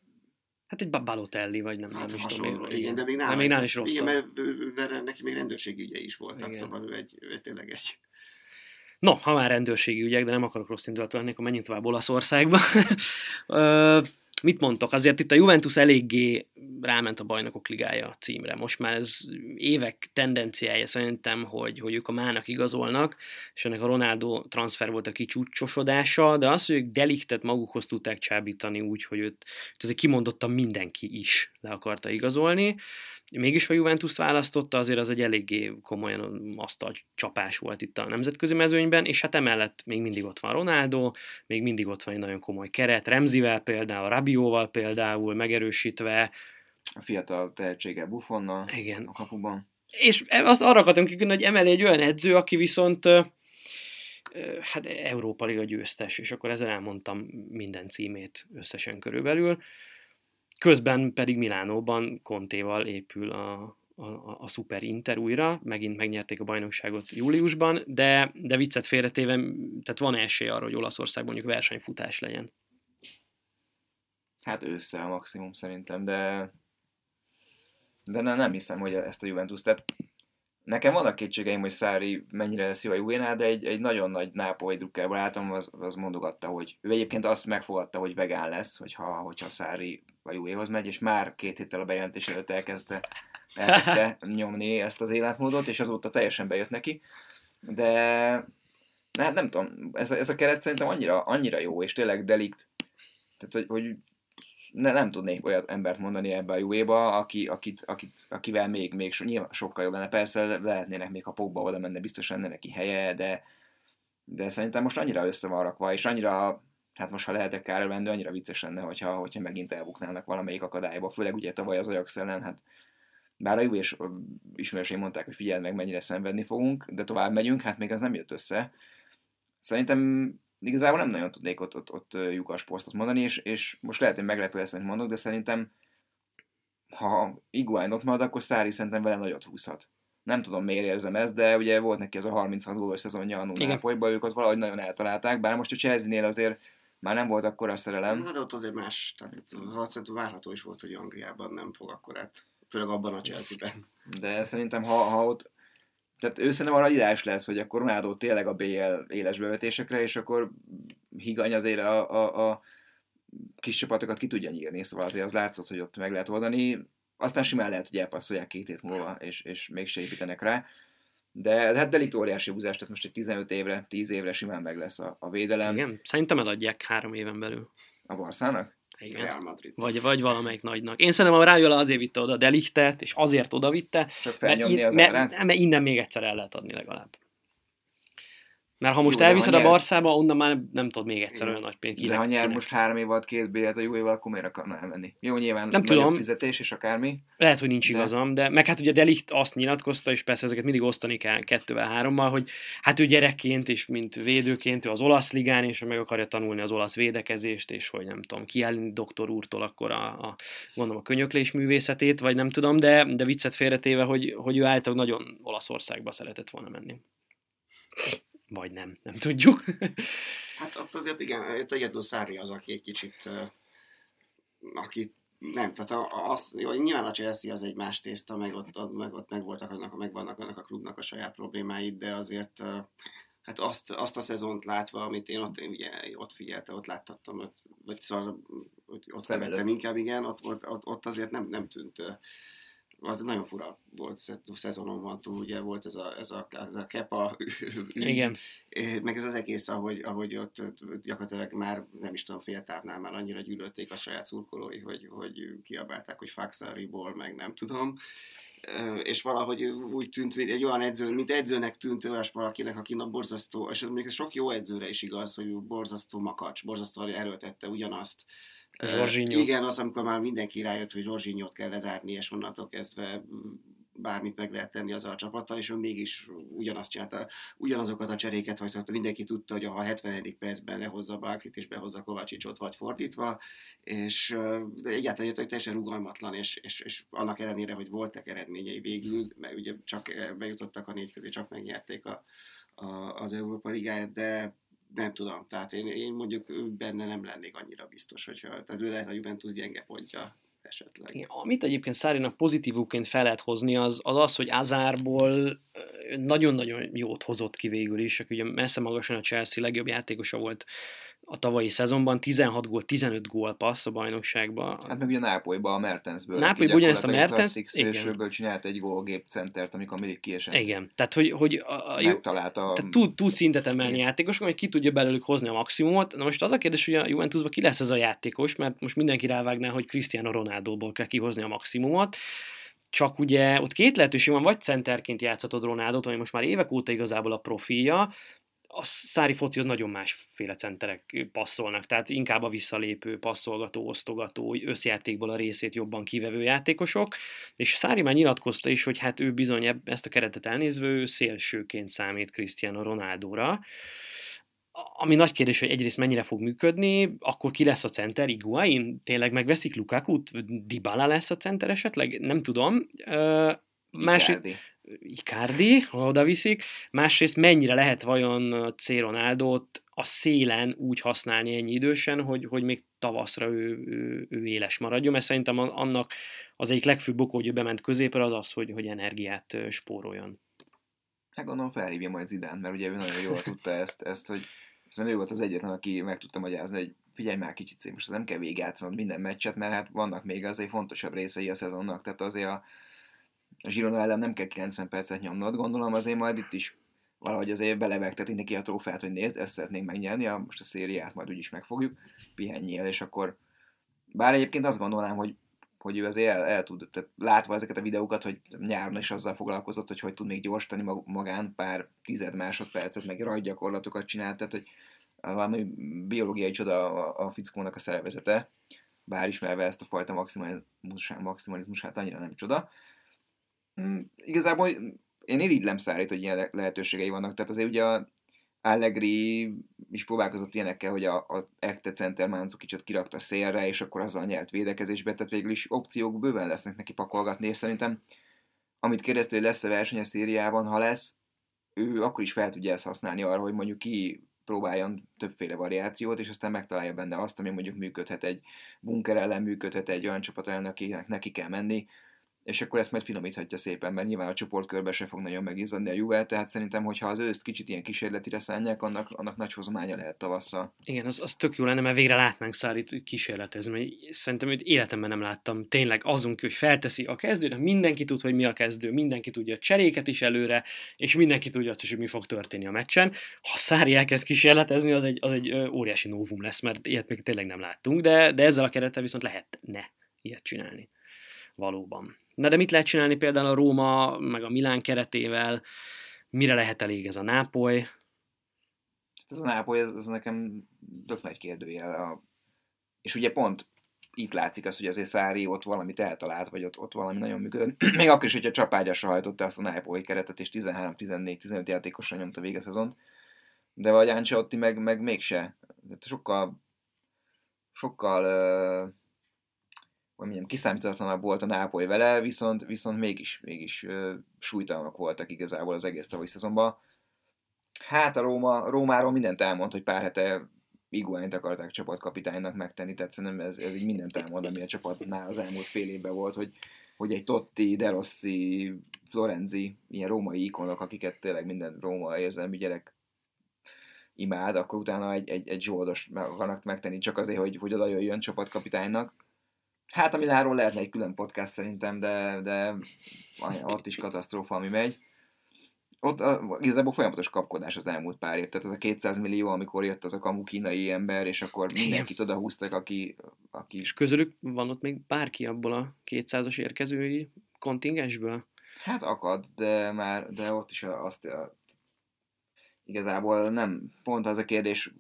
Hát egy Balotelli, vagy nem, hát nem is tudom. igen, de még de nála, még nál is rosszabb. Igen, mert, mert neki még rendőrségi ügyei is voltak, Igen. szóval ő egy, ő tényleg egy, No, ha már rendőrségi ügyek, de nem akarok rossz indulatú lenni, akkor menjünk tovább Olaszországba. Mit mondtok? Azért itt a Juventus eléggé ráment a bajnokok ligája címre. Most már ez évek tendenciája szerintem, hogy, hogy ők a mának igazolnak, és ennek a Ronaldo transfer volt a kicsúcsosodása, de az, hogy ők deliktet magukhoz tudták csábítani úgy, hogy őt, azért kimondottan mindenki is le akarta igazolni. Mégis a Juventus választotta, azért az egy eléggé komolyan asztal csapás volt itt a nemzetközi mezőnyben, és hát emellett még mindig ott van Ronaldo, még mindig ott van egy nagyon komoly keret, Remzivel például, Rabióval például megerősítve, A fiatal tehetsége Buffonnal igen. a kapuban. És azt arra akartam kikülni, hogy emeli egy olyan edző, aki viszont hát Európa Liga győztes, és akkor ezzel elmondtam minden címét összesen körülbelül. Közben pedig Milánóban Kontéval épül a, a, a Super Inter újra, megint megnyerték a bajnokságot júliusban, de, de viccet félretéve, tehát van esély arra, hogy Olaszországban mondjuk versenyfutás legyen. Hát ősszel a maximum szerintem, de de ne, nem hiszem, hogy ezt a Juventus, tehát nekem vannak kétségeim, hogy Szári mennyire lesz jó a Juvénál, de egy, egy nagyon nagy nápolyi drukker barátom az, az mondogatta, hogy ő egyébként azt megfogadta, hogy vegán lesz, hogyha, hogyha Szári a Juvéhoz megy, és már két héttel a bejelentés előtt elkezdte, elkezdte nyomni ezt az életmódot, és azóta teljesen bejött neki, de hát nem tudom, ez, ez a keret szerintem annyira, annyira jó, és tényleg delikt, tehát hogy, hogy ne, nem tudnék olyat embert mondani ebbe a juvéba, aki, akit, akit, akivel még, még so, nyilván sokkal jobb lenne. Persze lehetnének még, ha Pogba oda menne, biztos lenne neki helye, de, de szerintem most annyira össze van rakva, és annyira, hát most ha lehetek kárőrvendő, annyira vicces lenne, hogyha, hogyha megint elbuknának valamelyik akadályba, főleg ugye tavaly az Ajax ellen, hát bár a jó és ismerőseim mondták, hogy figyeld meg, mennyire szenvedni fogunk, de tovább megyünk, hát még az nem jött össze. Szerintem igazából nem nagyon tudnék ott, ott, ott lyukas posztot mondani, és, és most lehet, hogy meglepő lesz, amit mondok, de szerintem ha Iguain ott marad, akkor Szári szerintem vele nagyot húzhat. Nem tudom, miért érzem ezt, de ugye volt neki ez a 36 gólos szezonja a Nápolyban, ők ott valahogy nagyon eltalálták, bár most a Chelsea-nél azért már nem volt akkor a szerelem. Hát ott azért más, tehát ott várható is volt, hogy Angliában nem fog akkor át, főleg abban a Chelsea-ben. De szerintem, ha, ha ott tehát ő szerintem arra ideális lesz, hogy akkor Ronaldo tényleg a BL éles bevetésekre, és akkor higany azért a, a, a kis csapatokat ki tudja nyírni, szóval azért az látszott, hogy ott meg lehet oldani. Aztán simán lehet, hogy elpasszolják két hét múlva, és, és mégse építenek rá. De hát delikt óriási húzás, tehát most egy 15 évre, 10 évre simán meg lesz a, a védelem. Igen, szerintem eladják három éven belül. A Barszának? Igen. Real Madrid. Vagy, vagy valamelyik nagynak. Én szerintem a Rájola azért vitte oda Delichtet, és azért oda vitte. Csak felnyomni mert, az mert, árát? mert innen még egyszer el lehet adni legalább. Mert ha most Jó, elviszed a Barszába, onnan már nem tudod még egyszer olyan nagy pénzt. De ha nyer most három év alatt két bélet a év akkor miért akarna elmenni? Jó, nyilván nem tudom. fizetés és akármi. Lehet, hogy nincs de... igazam, de meg hát ugye Delicht azt nyilatkozta, és persze ezeket mindig osztani kell kettővel, hárommal, hogy hát ő gyerekként és mint védőként ő az olasz ligán, és meg akarja tanulni az olasz védekezést, és hogy nem tudom, kiállni doktor úrtól akkor a, a gondolom a könyöklés művészetét, vagy nem tudom, de, de viccet félretéve, hogy, hogy ő általában nagyon Olaszországba szeretett volna menni. Vagy nem, nem tudjuk. hát ott azért igen, itt egyedül Szári az, aki egy kicsit, aki nem, tehát az, jó, nyilván a Chelsea az egy más tészta, meg ott, meg ott meg voltak annak, meg vannak annak a klubnak a saját problémáid, de azért hát azt, azt a szezont látva, amit én ott, én ugye, ott figyelte, ott láttattam, vagy szóval ott szerettem inkább, igen, ott, ott, ott, ott azért nem, nem tűnt az nagyon fura volt szezonon van túl, ugye volt ez a, ez a, ez a kepa ügy, Igen. meg ez az egész, ahogy, ahogy ott gyakorlatilag már nem is tudom, fél távnál már annyira gyűlölték a saját szurkolói, hogy, hogy kiabálták, hogy Faxariból, meg nem tudom. És valahogy úgy tűnt, mint egy olyan edző, mint edzőnek tűnt olyas valakinek, aki a borzasztó, és még sok jó edzőre is igaz, hogy borzasztó makacs, borzasztó erőltette ugyanazt, Zsorzsinyó. Igen, az, amikor már mindenki rájött, hogy Zsorzsinyót kell lezárni, és onnantól kezdve bármit meg lehet tenni azzal a csapattal, és ő mégis ugyanazt csinálta, ugyanazokat a cseréket hagyhatta, mindenki tudta, hogy a 70. percben lehozza bárkit, és behozza Kovácsicsot, vagy fordítva, és de egyáltalán jött, hogy teljesen rugalmatlan, és, és, és, annak ellenére, hogy voltak eredményei végül, mert ugye csak bejutottak a négy közé, csak megnyerték a, a, az Európa Ligáját, de nem tudom, tehát én, én mondjuk benne nem lennék annyira biztos, hogyha, tehát ő lehet a Juventus gyenge pontja esetleg. Igen, amit egyébként Szárinak pozitívúként fel lehet hozni, az az, az hogy Azárból nagyon-nagyon jót hozott ki végül is, aki ugye messze magasan a Chelsea legjobb játékosa volt a tavalyi szezonban 16 gól, 15 gól passz a bajnokságban. Hát meg ugye Nápolyban a Mertensből. Nápolyban ugyanezt a Mertens, igen. csinált egy gólgép centert, amikor mindig kiesett. Igen, tehát hogy, hogy a, a, Megtalálta. Tehát tud, tud szintet emelni játékosok, hogy ki tudja belőlük hozni a maximumot. Na most az a kérdés, hogy a Juventusban ki lesz ez a játékos, mert most mindenki rávágná, hogy Cristiano Ronaldoból kell kihozni a maximumot csak ugye ott két lehetőség van, vagy centerként játszhatod Ronaldot, ami most már évek óta igazából a profilja, a szári foci az nagyon másféle centerek passzolnak, tehát inkább a visszalépő, passzolgató, osztogató, összjátékból a részét jobban kivevő játékosok, és Szári már nyilatkozta is, hogy hát ő bizony ezt a keretet elnézve, ő szélsőként számít Cristiano Ronaldóra, ami nagy kérdés, hogy egyrészt mennyire fog működni, akkor ki lesz a center, Iguain? Tényleg megveszik Lukaku-t? Dybala lesz a center esetleg? Nem tudom. Másik, Icardi, ha oda viszik, másrészt mennyire lehet vajon C. Ronaldot a szélen úgy használni ennyi idősen, hogy, hogy még tavaszra ő, ő, ő éles maradjon, mert szerintem annak az egyik legfőbb okó, hogy ő bement középre, az az, hogy, hogy energiát spóroljon. Hát gondolom felhívja majd Zidán, mert ugye ő nagyon jól tudta ezt, ezt hogy szerintem ő volt az egyetlen, aki meg tudta magyarázni, hogy figyelj már kicsit, most nem kell végigjátszanod minden meccset, mert hát vannak még azért fontosabb részei a szezonnak, tehát azért a, a Girona ellen nem kell 90 percet nyomnod, gondolom azért majd itt is valahogy azért belevegteti neki a trófeát, hogy nézd, ezt szeretnénk megnyerni, a, most a szériát majd úgyis megfogjuk, pihenjél, és akkor bár egyébként azt gondolnám, hogy hogy ő azért el, el tud, tehát látva ezeket a videókat, hogy nyáron is azzal foglalkozott, hogy hogy tud még gyorsítani magán pár tized másodpercet, meg rajgyakorlatokat csinált, tehát hogy valami biológiai csoda a, a fickónak a szervezete, bár ismerve ezt a fajta maximalizmusát, maximalizmusát annyira nem csoda. Mm, igazából én irigylem Szárít, hogy ilyen lehetőségei vannak. Tehát azért ugye a Allegri is próbálkozott ilyenekkel, hogy a, a Ekte Center Máncukicsot kirakta szélre, és akkor azzal nyert védekezésbe, tehát végül is opciók bőven lesznek neki pakolgatni, és szerintem amit kérdezte, hogy lesz-e verseny a szériában, ha lesz, ő akkor is fel tudja ezt használni arra, hogy mondjuk ki próbáljon többféle variációt, és aztán megtalálja benne azt, ami mondjuk működhet egy bunker ellen, működhet egy olyan csapat ellen, akinek neki kell menni, és akkor ezt majd finomíthatja szépen, mert nyilván a csoportkörbe se fog nagyon megizzadni a Juve, tehát szerintem, hogyha az őszt kicsit ilyen kísérletire szánják, annak, annak nagy hozománya lehet tavasszal. Igen, az, az tök jó lenne, mert végre látnánk Szárit kísérletezni, mert szerintem őt életemben nem láttam. Tényleg azon, hogy felteszi a kezdőre, mindenki tud, hogy mi a kezdő, mindenki tudja a cseréket is előre, és mindenki tudja azt is, hogy mi fog történni a meccsen. Ha Szári elkezd kísérletezni, az egy, az egy óriási novum lesz, mert ilyet még tényleg nem láttunk, de, de ezzel a kerettel viszont lehetne ilyet csinálni. Valóban. Na de mit lehet csinálni például a Róma, meg a Milán keretével? Mire lehet elég ez a Nápoly? Ez a Nápoly, ez, ez nekem tök nagy kérdőjel. A... És ugye pont itt látszik az, hogy azért Szári ott valamit eltalált, vagy ott, ott valami nagyon működött. Még akkor is, hogyha csapágyasra hajtotta azt a Nápoly keretet, és 13-14-15 játékosra nyomta vége szezont. De vagy Ancelotti meg, meg mégse. Sokkal sokkal uh, hogy mondjam, kiszámítatlanabb volt a Nápoly vele, viszont, viszont mégis, mégis súlytalanak voltak igazából az egész tavalyi szezonban. Hát a Róma, Rómáról mindent elmond, hogy pár hete Iguányt akarták csapatkapitánynak megtenni, tehát szerintem ez, ez így mindent elmond, ami a csapatnál az elmúlt fél évben volt, hogy, hogy egy Totti, De Rossi, Florenzi, ilyen római ikonok, akiket tényleg minden róma érzelmi gyerek imád, akkor utána egy, egy, egy zsoldos akarnak megtenni csak azért, hogy, hogy oda jöjjön csapatkapitánynak. Hát a Milánról lehetne egy külön podcast szerintem, de, de ott is katasztrófa, ami megy. Ott a, igazából folyamatos kapkodás az elmúlt pár év. Tehát az a 200 millió, amikor jött az a kamu kínai ember, és akkor mindenkit oda húztak, aki, aki... És közülük van ott még bárki abból a 200-as érkezői kontingensből? Hát akad, de már de ott is azt a, igazából nem, pont az a kérdés,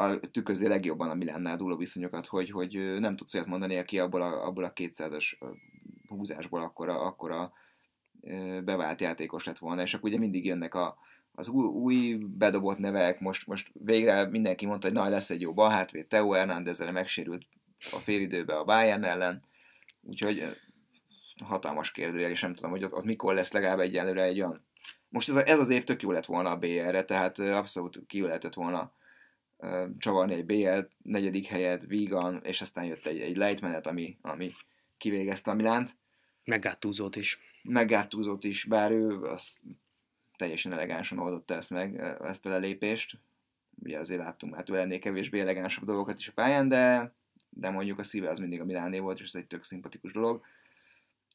a, tükrözi legjobban a Milánnál dúló viszonyokat, hogy, hogy nem tudsz olyat mondani, aki abból a, abból a 200-as húzásból akkora, akkora bevált játékos lett volna, és akkor ugye mindig jönnek a, az új, új bedobott nevek, most, most végre mindenki mondta, hogy na, lesz egy jó balhátvéd, Teo Hernándezre megsérült a félidőbe a Bayern ellen, úgyhogy hatalmas kérdőjel, és nem tudom, hogy ott, ott mikor lesz legalább egyelőre egy olyan. Most ez, a, ez az év tök jó lett volna a BR-re, tehát abszolút ki lehetett volna csavarni egy BL negyedik helyet, vígan, és aztán jött egy, egy lejtmenet, ami, ami kivégezte a Milánt. Meggátúzott is. Meggátúzott is, bár ő az teljesen elegánsan oldotta ezt meg, ezt a lelépést. Ugye azért láttunk már tőle ennél kevésbé elegánsabb dolgokat is a pályán, de, de mondjuk a szíve az mindig a Miláné volt, és ez egy tök szimpatikus dolog.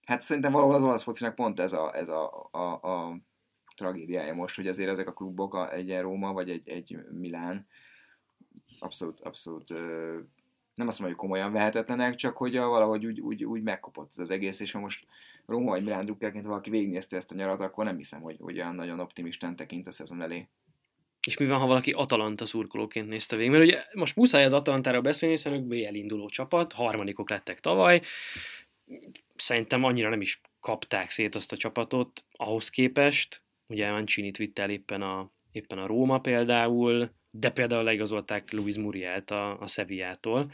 Hát szerintem valahol az olasz focinak pont ez a, ez a, a, a tragédiája most, hogy azért ezek a klubok, egy Róma vagy egy, egy Milán, abszolút, abszolút nem azt mondom, hogy komolyan vehetetlenek, csak hogy valahogy úgy, úgy, úgy megkopott ez az egész, és ha most Róma vagy Milán drukkerként valaki végignézte ezt a nyarat, akkor nem hiszem, hogy, hogy olyan nagyon optimistán tekint a szezon elé. És mi van, ha valaki Atalanta szurkolóként nézte végig? Mert ugye most muszáj az Atalantára beszélni, hiszen ők BL induló csapat, harmadikok lettek tavaly, szerintem annyira nem is kapták szét azt a csapatot ahhoz képest, ugye Mancini-t vitt el éppen a, éppen a Róma például, de például leigazolták Luis Murielt a, a Sevillától,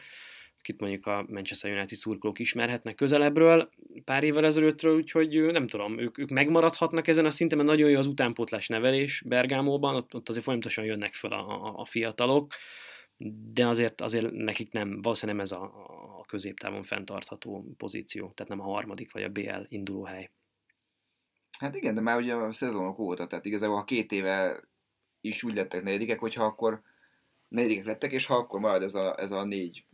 akit mondjuk a Manchester United szurkolók ismerhetnek közelebbről pár évvel ezelőttről, úgyhogy nem tudom, ők, ők megmaradhatnak ezen a szinten, mert nagyon jó az utánpótlás nevelés Bergámóban, ott, ott azért folyamatosan jönnek fel a, a, a fiatalok, de azért, azért nekik nem, valószínűleg nem ez a, a középtávon fenntartható pozíció, tehát nem a harmadik vagy a BL induló hely. Hát igen, de már ugye a szezonok óta, tehát igazából ha két éve is úgy lettek negyedikek, hogyha akkor negyedikek lettek, és ha akkor marad ez a, ez a négy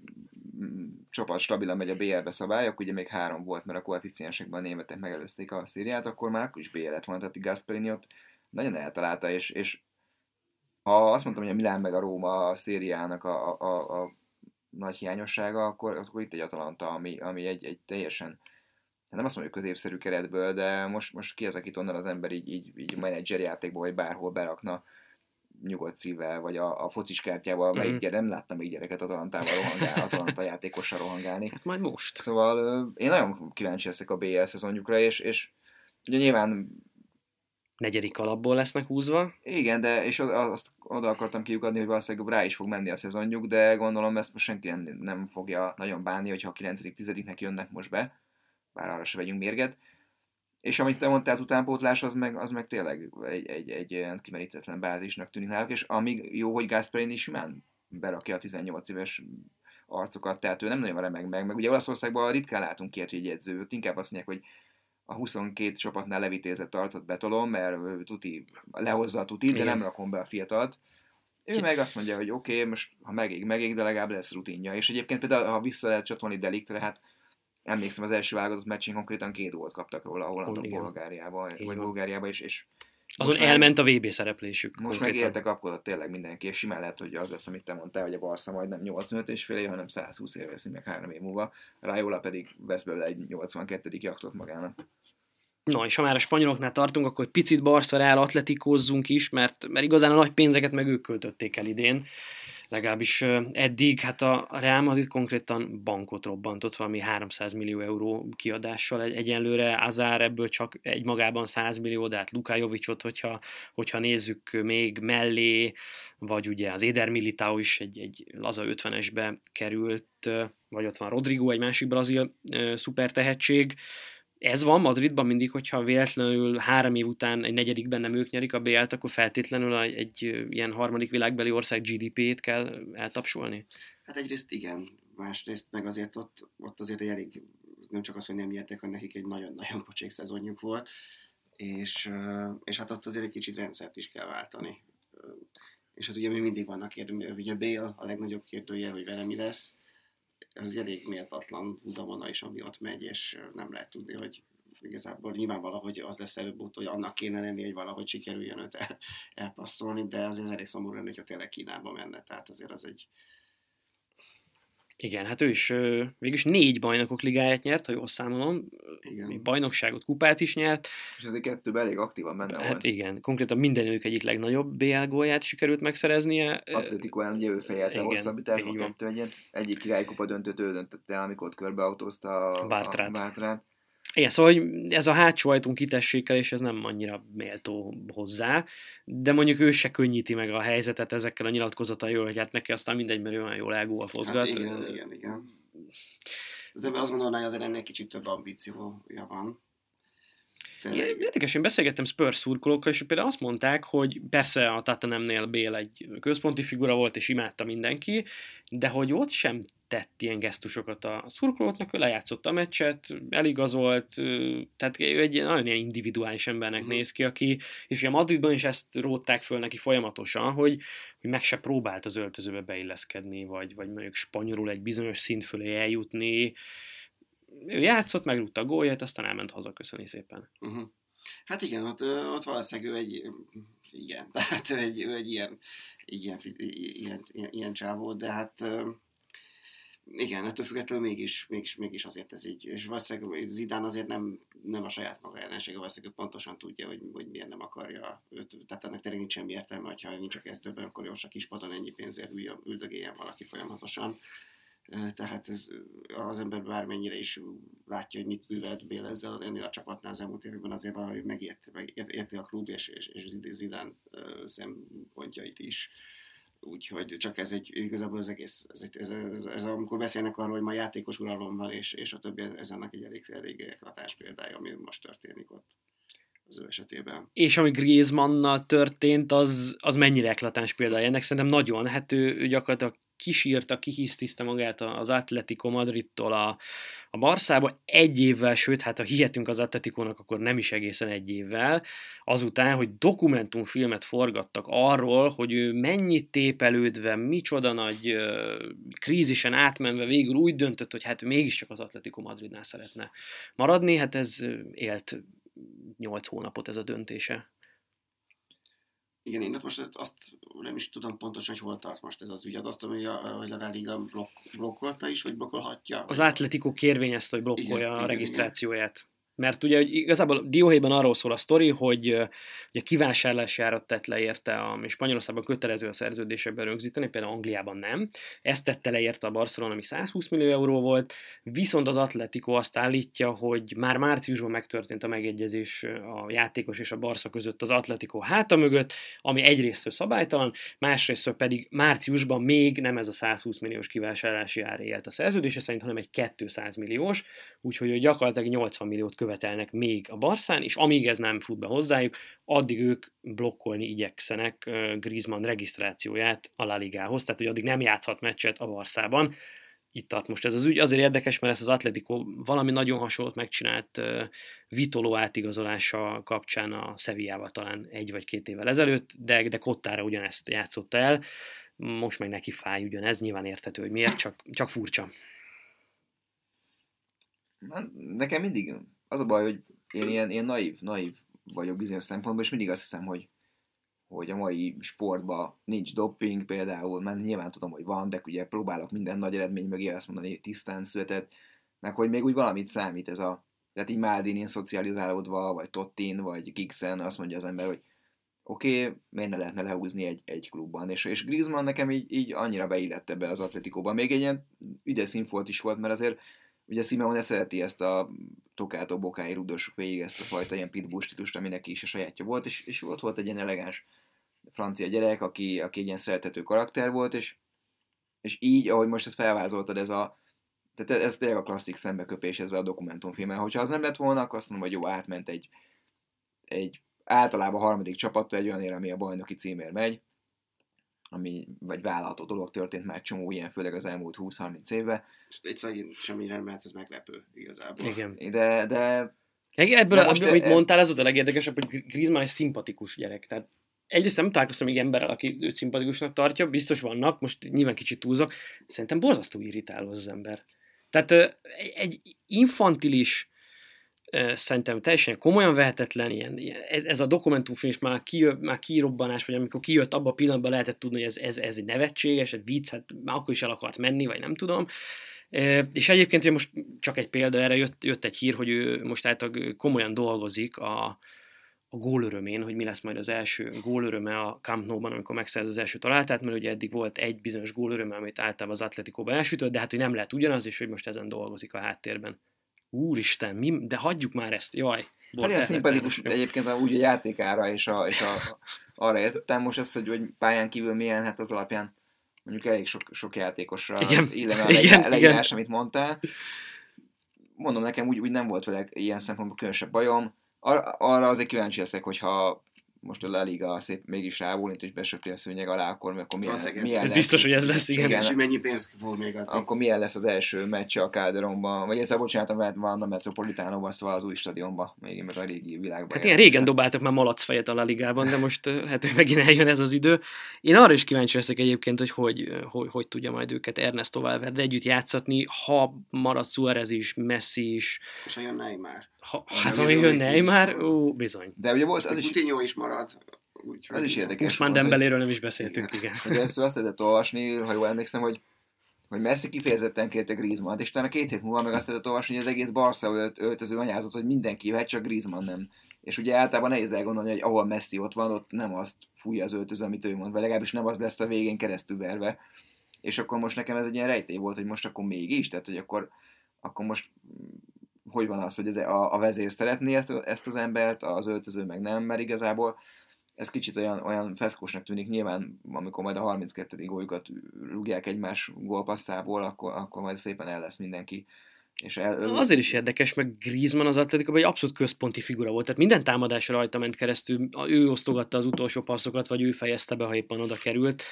mm, csapat stabilan megy a BL-be szabályok, ugye még három volt, mert a koeficiensekben a németek megelőzték a szériát, akkor már akkor is BL lett volna, tehát Gasperini ott nagyon eltalálta, és, és ha azt mondtam, hogy a Milán meg a Róma a szériának a, a, a, a nagy hiányossága, akkor, akkor itt egy Atalanta, ami, ami egy, egy teljesen nem azt mondjuk középszerű keretből, de most, most ki az, akit onnan az ember így, így, így menedzser játékból, vagy bárhol berakna nyugodt szívvel, vagy a, a focis kártyával, melyik gyere, nem láttam még gyereket Atalantával rohangálni, Atalanta játékossal rohangálni. Hát majd most. Szóval én nagyon kíváncsi leszek a BL szezonjukra, és, és ugye nyilván negyedik alapból lesznek húzva. Igen, de és azt oda akartam kiukadni, hogy valószínűleg rá is fog menni a szezonjuk, de gondolom ezt most senki nem, nem fogja nagyon bánni, hogyha a 9 10 nek jönnek most be, bár arra se vegyünk mérget. És amit te mondtál, az utánpótlás, az meg, az meg tényleg egy, egy, egy olyan kimerítetlen bázisnak tűnik náluk, és amíg jó, hogy Gasperini is simán berakja a 18 éves arcokat, tehát ő nem nagyon remeg meg, meg ugye Olaszországban ritkán látunk ilyet, hogy egy edző, inkább azt mondják, hogy a 22 csapatnál levitézett arcot betolom, mert tuti, lehozza a tutit, de nem rakom be a fiatalt. Ő meg azt mondja, hogy oké, okay, most ha megég, megég, de legalább lesz rutinja. És egyébként például, ha vissza lehet csatolni Deliktre, hát emlékszem, az első válogatott meccsén konkrétan két gólt kaptak róla a hollandok Bulgáriában, vagy Bulgáriában, és, és azon most elment meg, a VB szereplésük. Most meg érte kapkodott tényleg mindenki, és simán lehet, hogy az lesz, amit te mondtál, hogy a Barca majd nem 85 és fél év, hanem 120 év veszi meg három év múlva. Rajola pedig vesz belőle egy 82. jaktot magának. Na, és ha már a spanyoloknál tartunk, akkor egy picit Barca Real atletikózzunk is, mert, mert igazán a nagy pénzeket meg ők költötték el idén legalábbis eddig, hát a Real Madrid konkrétan bankot robbantott valami 300 millió euró kiadással egy, egyenlőre, Azár ebből csak egy magában 100 millió, de hát Lukájovicsot, hogyha, hogyha nézzük még mellé, vagy ugye az Éder Militao is egy, egy laza 50-esbe került, vagy ott van Rodrigo, egy másik brazil szuper tehetség, ez van Madridban mindig, hogyha véletlenül három év után egy negyedikben nem ők nyerik a BL-t, akkor feltétlenül egy, ilyen harmadik világbeli ország GDP-t kell eltapsolni? Hát egyrészt igen, másrészt meg azért ott, ott azért elég, nem csak az, hogy nem nyertek, hanem nekik egy nagyon-nagyon pocsék szezonjuk volt, és, és hát ott azért egy kicsit rendszert is kell váltani. És hát ugye mi mindig vannak kérdőjel, ugye Bél a legnagyobb kérdőjel, hogy vele mi lesz, ez egy elég méltatlan húzavona is, ami ott megy, és nem lehet tudni, hogy igazából nyilván valahogy az lesz előbb hogy annak kéne lenni, hogy valahogy sikerüljön őt el, elpasszolni, de azért elég szomorú lenne, hogyha tényleg Kínába menne, tehát azért az egy, igen, hát ő is végülis négy bajnokok ligáját nyert, ha jól számolom. Igen. Bajnokságot, kupát is nyert. És ezek kettőben elég aktívan benne hát volt. igen, konkrétan mindenük egyik legnagyobb BL gólját sikerült megszereznie. Ellen ugye ő fejelte hosszabbításban kettő egyet. Egyik királykupa döntőt ő döntötte, amikor körbeautózta a Bártrát. A Bártrát. Igen, szóval hogy ez a hátsó ajtón kitessékelés, ez nem annyira méltó hozzá, de mondjuk ő se könnyíti meg a helyzetet ezekkel a nyilatkozataival, hogy hát neki aztán mindegy, mert ő olyan jól elgólfozgat. Hát igen, igen, igen. Az ember azt gondolná, hogy azért ennek kicsit több ambíciója van. Tényleg. Érdekes, én beszélgettem Spurs szurkolókkal, és például azt mondták, hogy persze a Tatanemnél Bél egy központi figura volt, és imádta mindenki, de hogy ott sem tett ilyen gesztusokat a szurkolóknak, ő lejátszott a meccset, eligazolt, tehát ő egy nagyon ilyen individuális embernek uh-huh. néz ki, aki, és ugye Madridban is ezt rótták föl neki folyamatosan, hogy, hogy meg se próbált az öltözőbe beilleszkedni, vagy, vagy mondjuk spanyolul egy bizonyos szint fölé eljutni, ő játszott, megrúgta a gólját, aztán elment haza, köszöni szépen. Uh-huh. Hát igen, ott, ott valószínűleg ő egy, igen, tehát ő egy, ő egy ilyen, ilyen, ilyen, ilyen, ilyen csávó, de hát igen, ettől függetlenül mégis, mégis, mégis azért ez így. És valószínűleg Zidán azért nem, nem a saját maga ellensége, valószínűleg pontosan tudja, hogy, hogy miért nem akarja őt. Tehát ennek tényleg nincs semmi értelme, hogyha nincs a kezdőben, akkor jó, a kispadon ennyi pénzért üldögéljen valaki folyamatosan. Tehát ez az ember bármennyire is látja, hogy mit művelt Bél ezzel ennél a csapatnál az elmúlt években, azért valahogy megérti, megérti a klub és, és, és Zidán szempontjait is. Úgyhogy csak ez egy, igazából az egész, ez, egy, ez, ez, ez, amikor beszélnek arról, hogy ma játékos uralom van, és, és a többi, ez annak egy elég, elég eklatás példája, ami most történik ott az ő esetében. És ami Griezmannnal történt, az, az mennyire eklatáns példája. Ennek szerintem nagyon, hát ő, ő gyakorlatilag kisírta, kihisztiszte magát az Atletico Madridtól a, a Barszába. Egy évvel, sőt, hát ha hihetünk az Atletikónak, akkor nem is egészen egy évvel, azután, hogy dokumentumfilmet forgattak arról, hogy ő mennyit tépelődve, micsoda nagy uh, krízisen átmenve végül úgy döntött, hogy hát mégiscsak az Atletico Madridnál szeretne maradni, hát ez élt 8 hónapot ez a döntése. Igen, én most azt nem is tudom pontosan, hogy hol tart most ez az ügy. Azt tudom, hogy a, hogy a Liga blokk, blokkolta is, vagy blokkolhatja? Az Atletico kérvényezte, hogy blokkolja igen, a igen, regisztrációját. Mert ugye hogy igazából Dióhéjban arról szól a sztori, hogy ugye kivásárlási árat tett le érte, ami Spanyolországban kötelező a szerződésekben rögzíteni, például Angliában nem. Ezt tette le érte a Barcelona, ami 120 millió euró volt, viszont az Atletico azt állítja, hogy már márciusban megtörtént a megegyezés a játékos és a Barca között az Atletico háta mögött, ami egyrészt szabálytalan, másrészt pedig márciusban még nem ez a 120 milliós kivásárlási ár élt a szerződése szerint, hanem egy 200 milliós, úgyhogy gyakorlatilag 80 milliót követelnek még a Barszán, és amíg ez nem fut be hozzájuk, addig ők blokkolni igyekszenek Griezmann regisztrációját a La Ligához, tehát hogy addig nem játszhat meccset a Barszában. Itt tart most ez az ügy. Azért érdekes, mert ezt az Atletico valami nagyon hasonlót megcsinált Vitoló átigazolása kapcsán a Sevillával talán egy vagy két évvel ezelőtt, de, de Kottára ugyanezt játszotta el. Most meg neki fáj ugyanez, nyilván érthető, hogy miért, csak, csak furcsa. Nekem mindig az a baj, hogy én ilyen, ilyen naív, naív vagyok bizonyos szempontból, és mindig azt hiszem, hogy, hogy a mai sportban nincs doping például, mert nyilván tudom, hogy van, de ugye próbálok minden nagy eredmény mögé azt mondani, tisztán született, meg hogy még úgy valamit számít ez a, tehát így Maldinin szocializálódva, vagy Tottin, vagy Gixen, azt mondja az ember, hogy oké, okay, miért ne lehetne lehúzni egy, egy klubban, és, és Griezmann nekem így, így annyira beillette be az Atletikóban, még egy ilyen ügyes színfolt is volt, mert azért Ugye Simeone szereti ezt a Tokátó Bokái rudosok végig ezt a fajta ilyen pitbull stílust, ami neki is a sajátja volt, és, és ott volt egy ilyen elegáns francia gyerek, aki, aki egy ilyen szeretető karakter volt, és, és így, ahogy most ezt felvázoltad, ez a tehát ez tényleg a klasszik szembeköpés ezzel a dokumentumfilmmel. Hogyha az nem lett volna, akkor azt mondom, hogy jó, átment egy, egy általában harmadik csapattól egy olyan ami a bajnoki címér megy, ami, vagy vállalható dolog történt már csomó ilyen, főleg az elmúlt 20-30 évben. És egyszerűen semmi nem mert ez meglepő igazából. Igen. De, de Ebből, most amit e... mondtál, ez volt a legérdekesebb, hogy Griezmann egy szimpatikus gyerek. Tehát egyrészt nem találkoztam még emberrel, aki őt szimpatikusnak tartja, biztos vannak, most nyilván kicsit túlzok, szerintem borzasztó irritáló az, az ember. Tehát egy infantilis, szerintem teljesen komolyan vehetetlen, ilyen, ez, ez a dokumentumfilm is már, kijö, már kirobbanás, vagy amikor kijött, abban a pillanatban lehetett tudni, hogy ez, ez, ez egy nevetséges, egy vicc, hát már akkor is el akart menni, vagy nem tudom. És egyébként hogy most csak egy példa erre jött, jött egy hír, hogy ő most által komolyan dolgozik a, a gólörömén, hogy mi lesz majd az első gólöröme a Camp Nou-ban, amikor megszerz az első találtát, mert ugye eddig volt egy bizonyos gólöröme, amit általában az Atletico-ba elsütött, de hát hogy nem lehet ugyanaz, és hogy most ezen dolgozik a háttérben. Úristen, mi, de hagyjuk már ezt, jaj. Hát ilyen szimpatikus egyébként úgy a játékára és, a, és a, arra értettem most ezt, hogy, hogy pályán kívül milyen, hát az alapján mondjuk elég sok, sok játékosra illene a igen, leírás, amit mondtál. Mondom, nekem úgy, úgy nem volt vele ilyen szempontból különösebb bajom. Ar- arra azért kíváncsi leszek, hogyha most a La Liga szép mégis rábólint, és besöpli a szőnyeg alá, akkor, akkor milyen, milyen ez lesz? biztos, hogy ez lesz, igen. igen. mennyi pénzt fog még adni. Akkor milyen lesz az első meccs a Calderonban, vagy ez a bocsánat, van a Metropolitánóban, szóval az új stadionban, még meg a régi világban. Hát ilyen régen dobáltak már malacfejet a La Ligában, de most hát hogy megint eljön ez az idő. Én arra is kíváncsi leszek egyébként, hogy hogy, hogy, hogy tudja majd őket Ernesto Valverde együtt játszatni, ha marad Suarez is, Messi is. És jön Neymar. Ha, hát ha jön Neymar, ó, bizony. De ugye volt az is... Coutinho is marad. Úgy, az is érdekes. Usman Dembeléről nem is beszéltünk, igen. igen. Ezt azt lehetett olvasni, ha jól emlékszem, hogy hogy Messi kifejezetten kérte Griezmann-t, és talán két hét múlva meg azt lehetett olvasni, hogy az egész Barca ölt, öltöző anyázott, hogy mindenki vehet, csak Griezmann nem. És ugye általában nehéz elgondolni, hogy ahol Messi ott van, ott nem azt fújja az öltöző, amit ő mond, vagy legalábbis nem az lesz a végén keresztül verve. És akkor most nekem ez egy ilyen rejtély volt, hogy most akkor mégis, tehát hogy akkor, akkor most hogy van az, hogy ez a, a vezér szeretné ezt, ezt az embert, az öltöző meg nem, mert igazából ez kicsit olyan, olyan feszkósnak tűnik, nyilván amikor majd a 32. góljukat rúgják egymás gólpasszából, akkor, akkor majd szépen el lesz mindenki. És el, Azért is érdekes, meg Griezmann az Atletico egy abszolút központi figura volt, tehát minden támadás rajta ment keresztül, ő osztogatta az utolsó passzokat, vagy ő fejezte be, ha éppen oda került.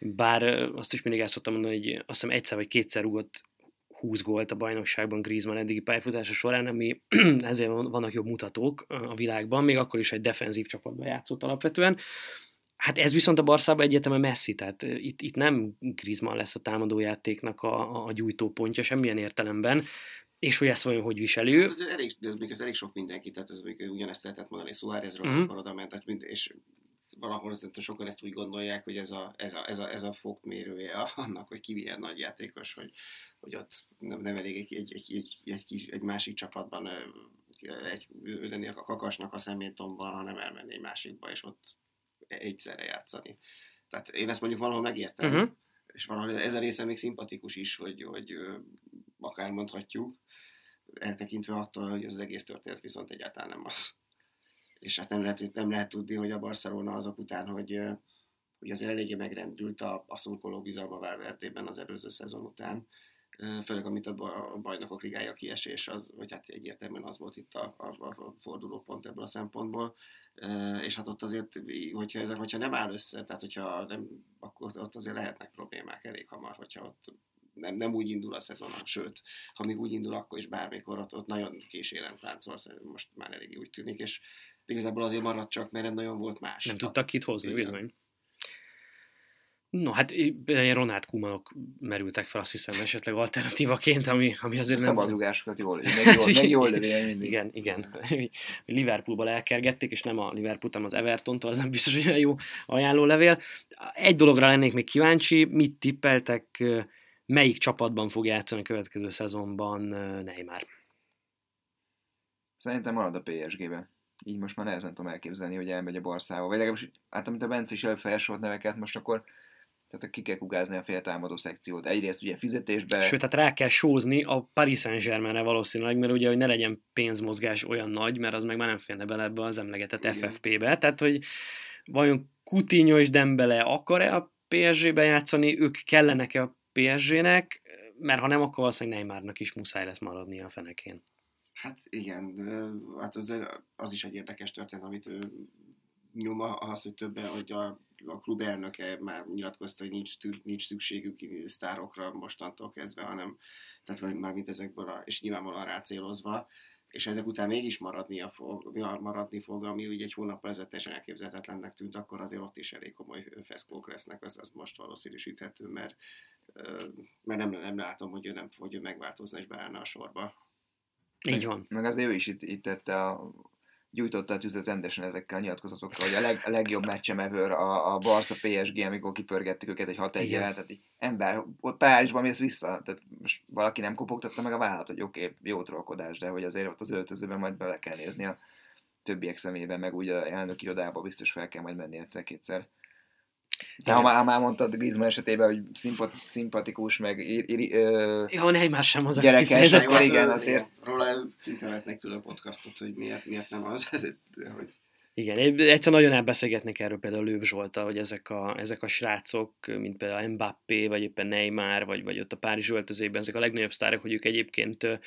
Bár azt is mindig el szoktam mondani, hogy azt hiszem egyszer vagy kétszer rúgott 20 gólt a bajnokságban Griezmann eddigi pályafutása során, ami ezért vannak jobb mutatók a világban, még akkor is egy defenzív csapatban játszott alapvetően. Hát ez viszont a Barszában egyetemen messzi, tehát itt, itt nem Griezmann lesz a támadójátéknak a, a gyújtópontja semmilyen értelemben, és hogy ezt vajon hogy viseli ő. Hát ez, elég, ez, ez elég sok mindenki, tehát ez még ugyanezt lehetett mondani Suárezről, uh-huh. akkor oda ment, és valahol szerintem sokan ezt úgy gondolják, hogy ez a, ez a, ez a, ez a fokmérője annak, hogy ki milyen nagy játékos, hogy, hogy ott nem, nem elég egy, egy, egy, egy, egy, kis, egy másik csapatban egy, lenni a kakasnak a szemétomban, hanem elmenni egy másikba, és ott egyszerre játszani. Tehát én ezt mondjuk valahol megértem, uh-huh. és valahol ez a része még szimpatikus is, hogy, hogy akár mondhatjuk, eltekintve attól, hogy az egész történet viszont egyáltalán nem az. És hát nem lehet, nem lehet tudni, hogy a Barcelona azok után, hogy, hogy azért eléggé megrendült a, a szurkoló bizalma Valverdében az előző szezon után, főleg amit a bajnokok ligája kiesés, az, vagy hát egyértelműen az volt itt a, a, a fordulópont ebből a szempontból, és hát ott azért, hogyha, ezek, hogyha nem áll össze, tehát hogyha nem, akkor ott azért lehetnek problémák elég hamar, hogyha ott nem, nem úgy indul a szezon, sőt, ha még úgy indul, akkor is bármikor ott, ott nagyon kísérem táncol, most már elég úgy tűnik, és igazából azért maradt csak, mert nem nagyon volt más. Nem tudtak kit hozni, bizony. No, hát ilyen Ronald Kumanok merültek fel, azt hiszem, esetleg alternatívaként, ami, ami azért a nem... Szabadrugásokat jól, meg jól, meg jól lövi mindig. Igen, igen. Liverpoolba elkergették, és nem a Liverpool, hanem az everton az nem biztos, hogy olyan jó ajánlólevél. Egy dologra lennék még kíváncsi, mit tippeltek, melyik csapatban fog játszani a következő szezonban Neymar? Szerintem marad a PSG-ben. Így most már nehezen tudom elképzelni, hogy elmegy a Barszába. Vagy legalábbis, hát amit a Bence is előbb felsorolt neveket, most akkor tehát ki kell kugázni a féltámadó szekciót. Egyrészt ugye fizetésbe... Sőt, tehát rá kell sózni a Paris Saint-Germainre valószínűleg, mert ugye, hogy ne legyen pénzmozgás olyan nagy, mert az meg már nem félne bele ebbe az emlegetett Igen. FFP-be. Tehát, hogy vajon Coutinho és Dembele akar-e a PSG-be játszani, ők kellenek-e a PSG-nek, mert ha nem, akkor valószínűleg Neymarnak is muszáj lesz maradni a fenekén. Hát igen, hát az, az is egy érdekes történet, amit ő nyoma az, hogy többen, hogy a, a klub elnöke már nyilatkozta, hogy nincs, nincs szükségük sztárokra mostantól kezdve, hanem tehát vagy már mint ezekből, a, és nyilvánvalóan rácélozva, és ezek után mégis maradnia fog, maradni fog, ami ugye egy hónappal ezelőtt teljesen elképzelhetetlennek tűnt, akkor azért ott is elég komoly feszkók lesznek, az, az most valószínűsíthető, mert, mert nem, nem látom, hogy ő nem fog megváltozni és beállna a sorba. Így van. Meg azért ő is itt, itt tette a gyújtotta a tüzet rendesen ezekkel a nyilatkozatokkal, hogy a, leg, a legjobb meccsem ever a, a Barca PSG, amikor kipörgettük őket egy 6 1 tehát így, ember, ott Párizsban mész vissza, tehát most valaki nem kopogtatta meg a vállat, hogy oké, okay, jó trollkodás, de hogy azért ott az öltözőben majd bele kell nézni a többiek szemében, meg úgy a elnök irodába biztos fel kell majd menni egyszer-kétszer. De ha már, már mondtad Griezmann esetében, hogy szimpat, szimpatikus, meg ö, ja, Neymar sem az, gyerekes, akkor hát, igen, azért. Róla szinte lehetnek külön podcastot, hogy miért, miért nem az, de hogy... Igen, egyszer nagyon elbeszélgetnek erről például Lőv Zsolta, hogy ezek a, ezek a srácok, mint például Mbappé, vagy éppen Neymar, vagy, vagy ott a Párizs öltözében, ezek a legnagyobb sztárok, hogy ők egyébként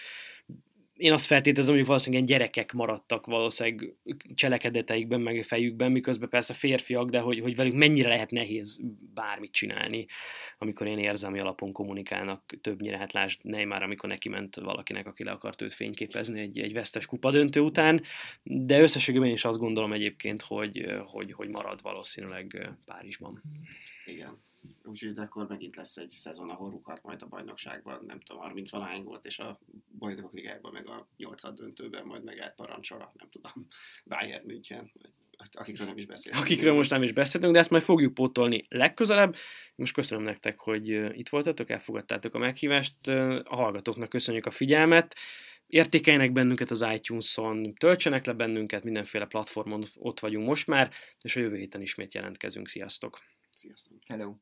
én azt feltételezem, hogy valószínűleg gyerekek maradtak valószínűleg cselekedeteikben, meg fejükben, miközben persze férfiak, de hogy, hogy velük mennyire lehet nehéz bármit csinálni, amikor én érzelmi alapon kommunikálnak többnyire, hát lásd Neymar, amikor neki ment valakinek, aki le akart őt fényképezni egy, egy vesztes kupa döntő után, de összességében is azt gondolom egyébként, hogy, hogy, hogy marad valószínűleg Párizsban. Igen úgyhogy akkor megint lesz egy szezon, ahol rúghat majd a bajnokságban, nem tudom, 30 valahány volt, és a bajnokok ligájában, meg a 8 döntőben majd megállt parancsora, nem tudom, Bayern München, akikről nem is beszéltünk. Akikről most nem is beszéltünk, de ezt majd fogjuk pótolni legközelebb. Most köszönöm nektek, hogy itt voltatok, elfogadtátok a meghívást. A hallgatóknak köszönjük a figyelmet. Értékeljenek bennünket az iTunes-on, töltsenek le bennünket, mindenféle platformon ott vagyunk most már, és a jövő héten ismét jelentkezünk. Sziasztok! Sziasztok! Hello!